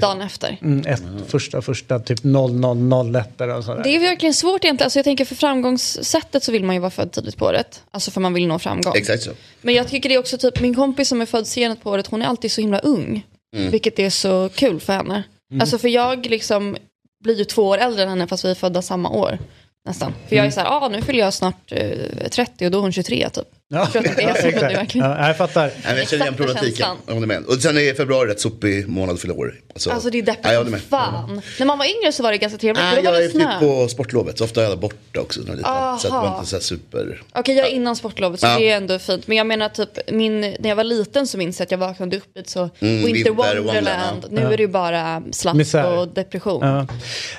dagen efter. mm, ett, första, första typ 0001 eller sådär. Det är verkligen svårt egentligen. Alltså jag tänker för framgångssättet så vill man ju vara född tidigt på året. Alltså för man vill nå framgång. Exakt så. Men jag tycker det är också typ, min kompis som är född sent på året, hon är alltid så himla ung. Mm. Vilket är så kul för henne. Alltså för jag liksom blir ju två år äldre än henne fast vi är födda samma år. Nästan. För jag är så här, ah, nu fyller jag snart eh, 30 och då är hon 23 typ. Ja, Jag tror att det är så, verkligen. Ja, jag fattar. Nej, men jag känner igen problematiken. Jag med. Och sen är februari rätt sopig månad för år. Alltså, Alltså det är Ja, jag deppigt håller som fan. När man var yngre så var det ganska trevligt. Nej, jag är typ på sportlovet, så ofta är jag borta också. När jag. Så att Aha. inte så super... Okej, jag är innan sportlovet så Ja. det är ändå fint. Men jag menar typ, min, när jag var liten så minns jag att jag vaknade upp ett så Mm, Winter Wonderland. Wonderland, Nu är det ju bara Misär. och depression. Ja.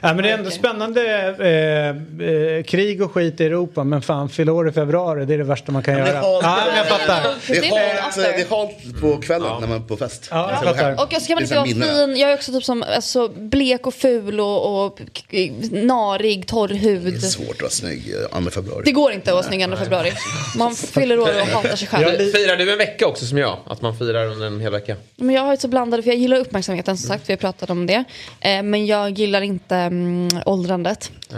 Ja, men det är ändå Verkligen. spännande. Eh, eh, krig och skit i Europa, men fan, fylla år i februari, det är det värsta man kan göra. Ja, men jag fattar. det är halt, det är halt på kvällen när man är på fest. Ja, jag Alltså, fattar. Och så kan man inte vara fin. Jag är också typ som alltså, blek och ful och, och narig, torr Det är hud. svårt att vara snygg i 2 februari. Det går inte att vara snygg 2 februari. Man fyller år och hatar sig själv. Firar du en vecka också som jag? Att man firar under en hel vecka? Men jag har ju så blandade, för jag gillar uppmärksamheten som sagt, vi har pratat om det. Eh, men jag gillar inte mm, åldrandet. Eh,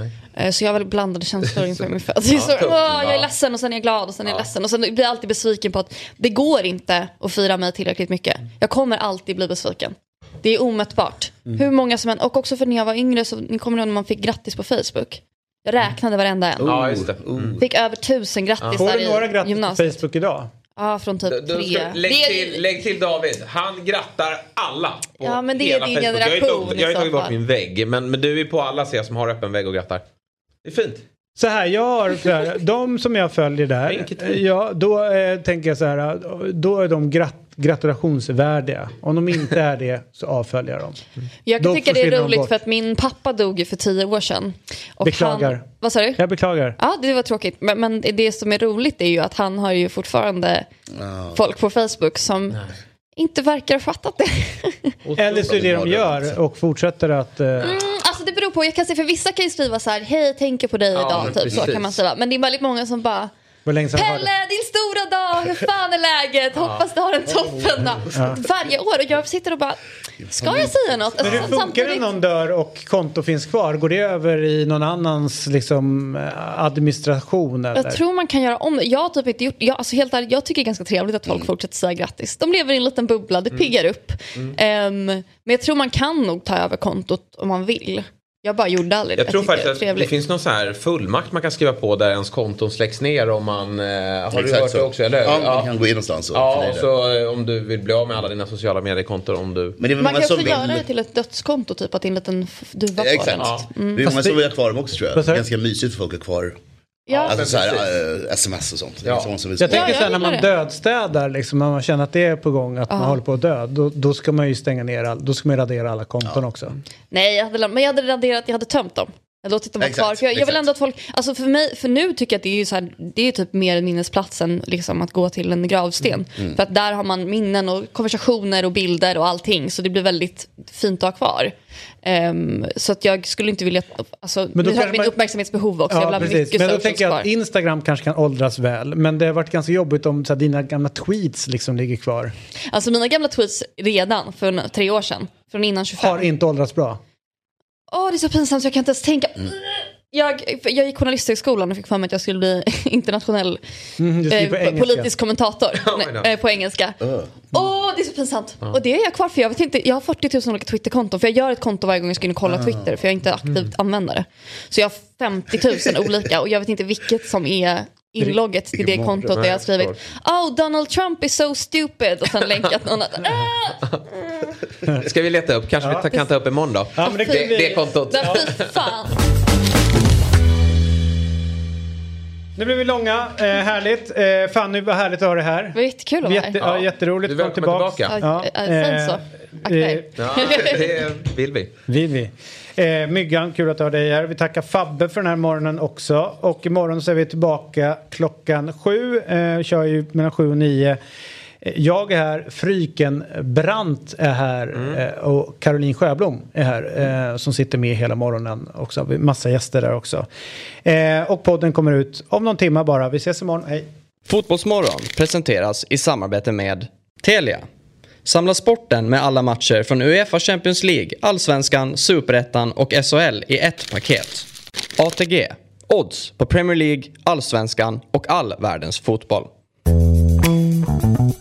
så jag har väl blandade känslor inför min födelse. Så, tufft. åh, jag är Ja. ledsen och sen är jag glad och sen är jag ledsen. Och sen blir jag alltid besviken på att det går inte att fira mig tillräckligt mycket. Jag kommer alltid bli besviken. Det är omätbart. Hur många som än, och också för när jag var yngre så, ni kommer ihåg när man fick grattis på Facebook? Jag räknade varenda en. Ja, just det. Oh. Fick över tusen grattisar Får du några grattis på gymnasiet. Facebook idag? Ja, från typ då tre. ska, lägg, Det är- till, lägg till David. Han grattar alla. På Ja, men det är din Facebook. generation Jag har ju tagit, bort min vägg. Men, men du är på alla ser jag som har öppen vägg och grattar. Det är fint. Så här, jag har så här, de som jag följer där, ja, då eh, tänker jag så här, då är de grat gratulationsvärdiga. Om de inte är det så avföljer jag dem. Jag Då kan tycka det är roligt för att min pappa dog ju för tio år sedan. Och Beklagar. Han, vad sa du? Jag beklagar. Ja, det var tråkigt. Men, men det som är roligt är ju att han har ju fortfarande folk på Facebook som inte verkar ha fattat det. Eller så är det de gör och fortsätter att... Eh, Mm, alltså det beror på, jag kan se för vissa kan ju skriva så här, hej tänker på dig Ja, idag, typ så kan man säga. Men det är väldigt många som bara, Pelle det? din stora dag, hur fan är läget? Hoppas du har en toppen dag. Ja. Varje år och jag sitter och bara, ska jag säga något? Men hur Alltså, funkar det när någon dör och konto finns kvar? Går det över i någon annans liksom, eh, administration? Eller? Jag tror man kan göra om det. Jag har typ inte gjort jag, alltså helt ärligt, jag tycker det är ganska trevligt att Mm. folk fortsätter säga grattis. De lever i en liten bubbla, det piggar upp. Ehm, men jag tror man kan nog ta över kontot om man vill. Jag bara gjorde aldrig det. Jag tror tycker faktiskt att det finns någon så här fullmakt man kan skriva på där ens konton släcks ner om man... Eh, har du hört så. det också, eller hur? Ja, man kan gå in någonstans och Ja, och så eh, om du vill bli av med alla dina sociala mediekonton om du... Men det är Man kan också göra det till ett dödskonto, typ att det är en liten duva på Exakt. något. Mm. Det är många som vill ha kvar dem också tror jag. Ganska mysigt för folk att ha kvar. Ja, alltså så här, precis. eh, sms och sånt. Ja. sånt som vill Jag tänker så här, när man dödstädar, liksom, när man känner att det är på gång, att man Ja. håller på att dö, då, då ska man ju stänga ner, all, då ska man radera alla konton också. Nej, jag hade, men jag hade raderat, jag hade tömt dem. Jag låtit dem vara kvar. För jag, jag vill ändå att folk, alltså för mig, för nu tycker jag att det är ju så här, det är typ mer en minnesplats än liksom att gå till en gravsten. Mm. För att där har man minnen och konversationer och bilder och allting. Så det blir väldigt fint att ha kvar. Ehm, så att jag skulle inte vilja, alltså, Men då har min man- uppmärksamhetsbehov också. jag vill Ja, ha precis. mycket Men då tänker jag att Instagram kanske kan åldras väl, men det har varit ganska jobbigt om så här, dina gamla tweets liksom ligger kvar. Alltså mina gamla tweets redan för tre år sedan, från innan 25. Har inte åldrats bra. Åh, det är så pinsamt så jag kan inte ens tänka. Jag, jag gick journalisthögskolan och fick för mig att jag skulle bli internationell Mm, eh, politisk kommentator Nej, eh, på engelska. Åh, det är så pinsamt. Och det är jag kvar för. Jag, vet inte, jag har 40 000 olika Twitterkonton. För jag gör ett konto varje gång jag ska in och kolla Ah. Twitter. För jag är inte aktivt Mm. användare. Så jag har 50 000 olika och jag vet inte vilket som är inlogget till det kontot där jag har skrivit Oh, Donald Trump is so stupid och sen länkat någon att ah, Ska vi leta upp? Kanske vi ta- kan ta upp imorgon då? Ja, men det det, vi- det kontot. fan. Nu blir vi långa, eh, härligt. Eh, Fanny, vad härligt att ha dig här. Det var jättekul att vara Jätte, här. ja, jätteroligt Du är välkommen tillbaka. tillbaka. Ja, eh, sen så. Akta er. Ja, det vill vi. Vill vi. Eh, Myggan, kul att ha dig här. Vi tackar Fabbe för den här morgonen också. Och imorgon så är vi tillbaka klockan sju. Eh, kör ju mellan sju och nio. Eh, Jag är här, Fryken Brandt är här eh, och Caroline Sjöblom är här eh, som sitter med hela morgonen också. Massa gäster där också. Och podden kommer ut om någon timme bara. Vi ses imorgon, hej! Fotbollsmorgon presenteras i samarbete med Telia. Samla sporten med alla matcher från Uefa Champions League, Allsvenskan, Superettan och SHL i ett paket. ATG. Odds på Premier League, Allsvenskan och all världens fotboll. Ett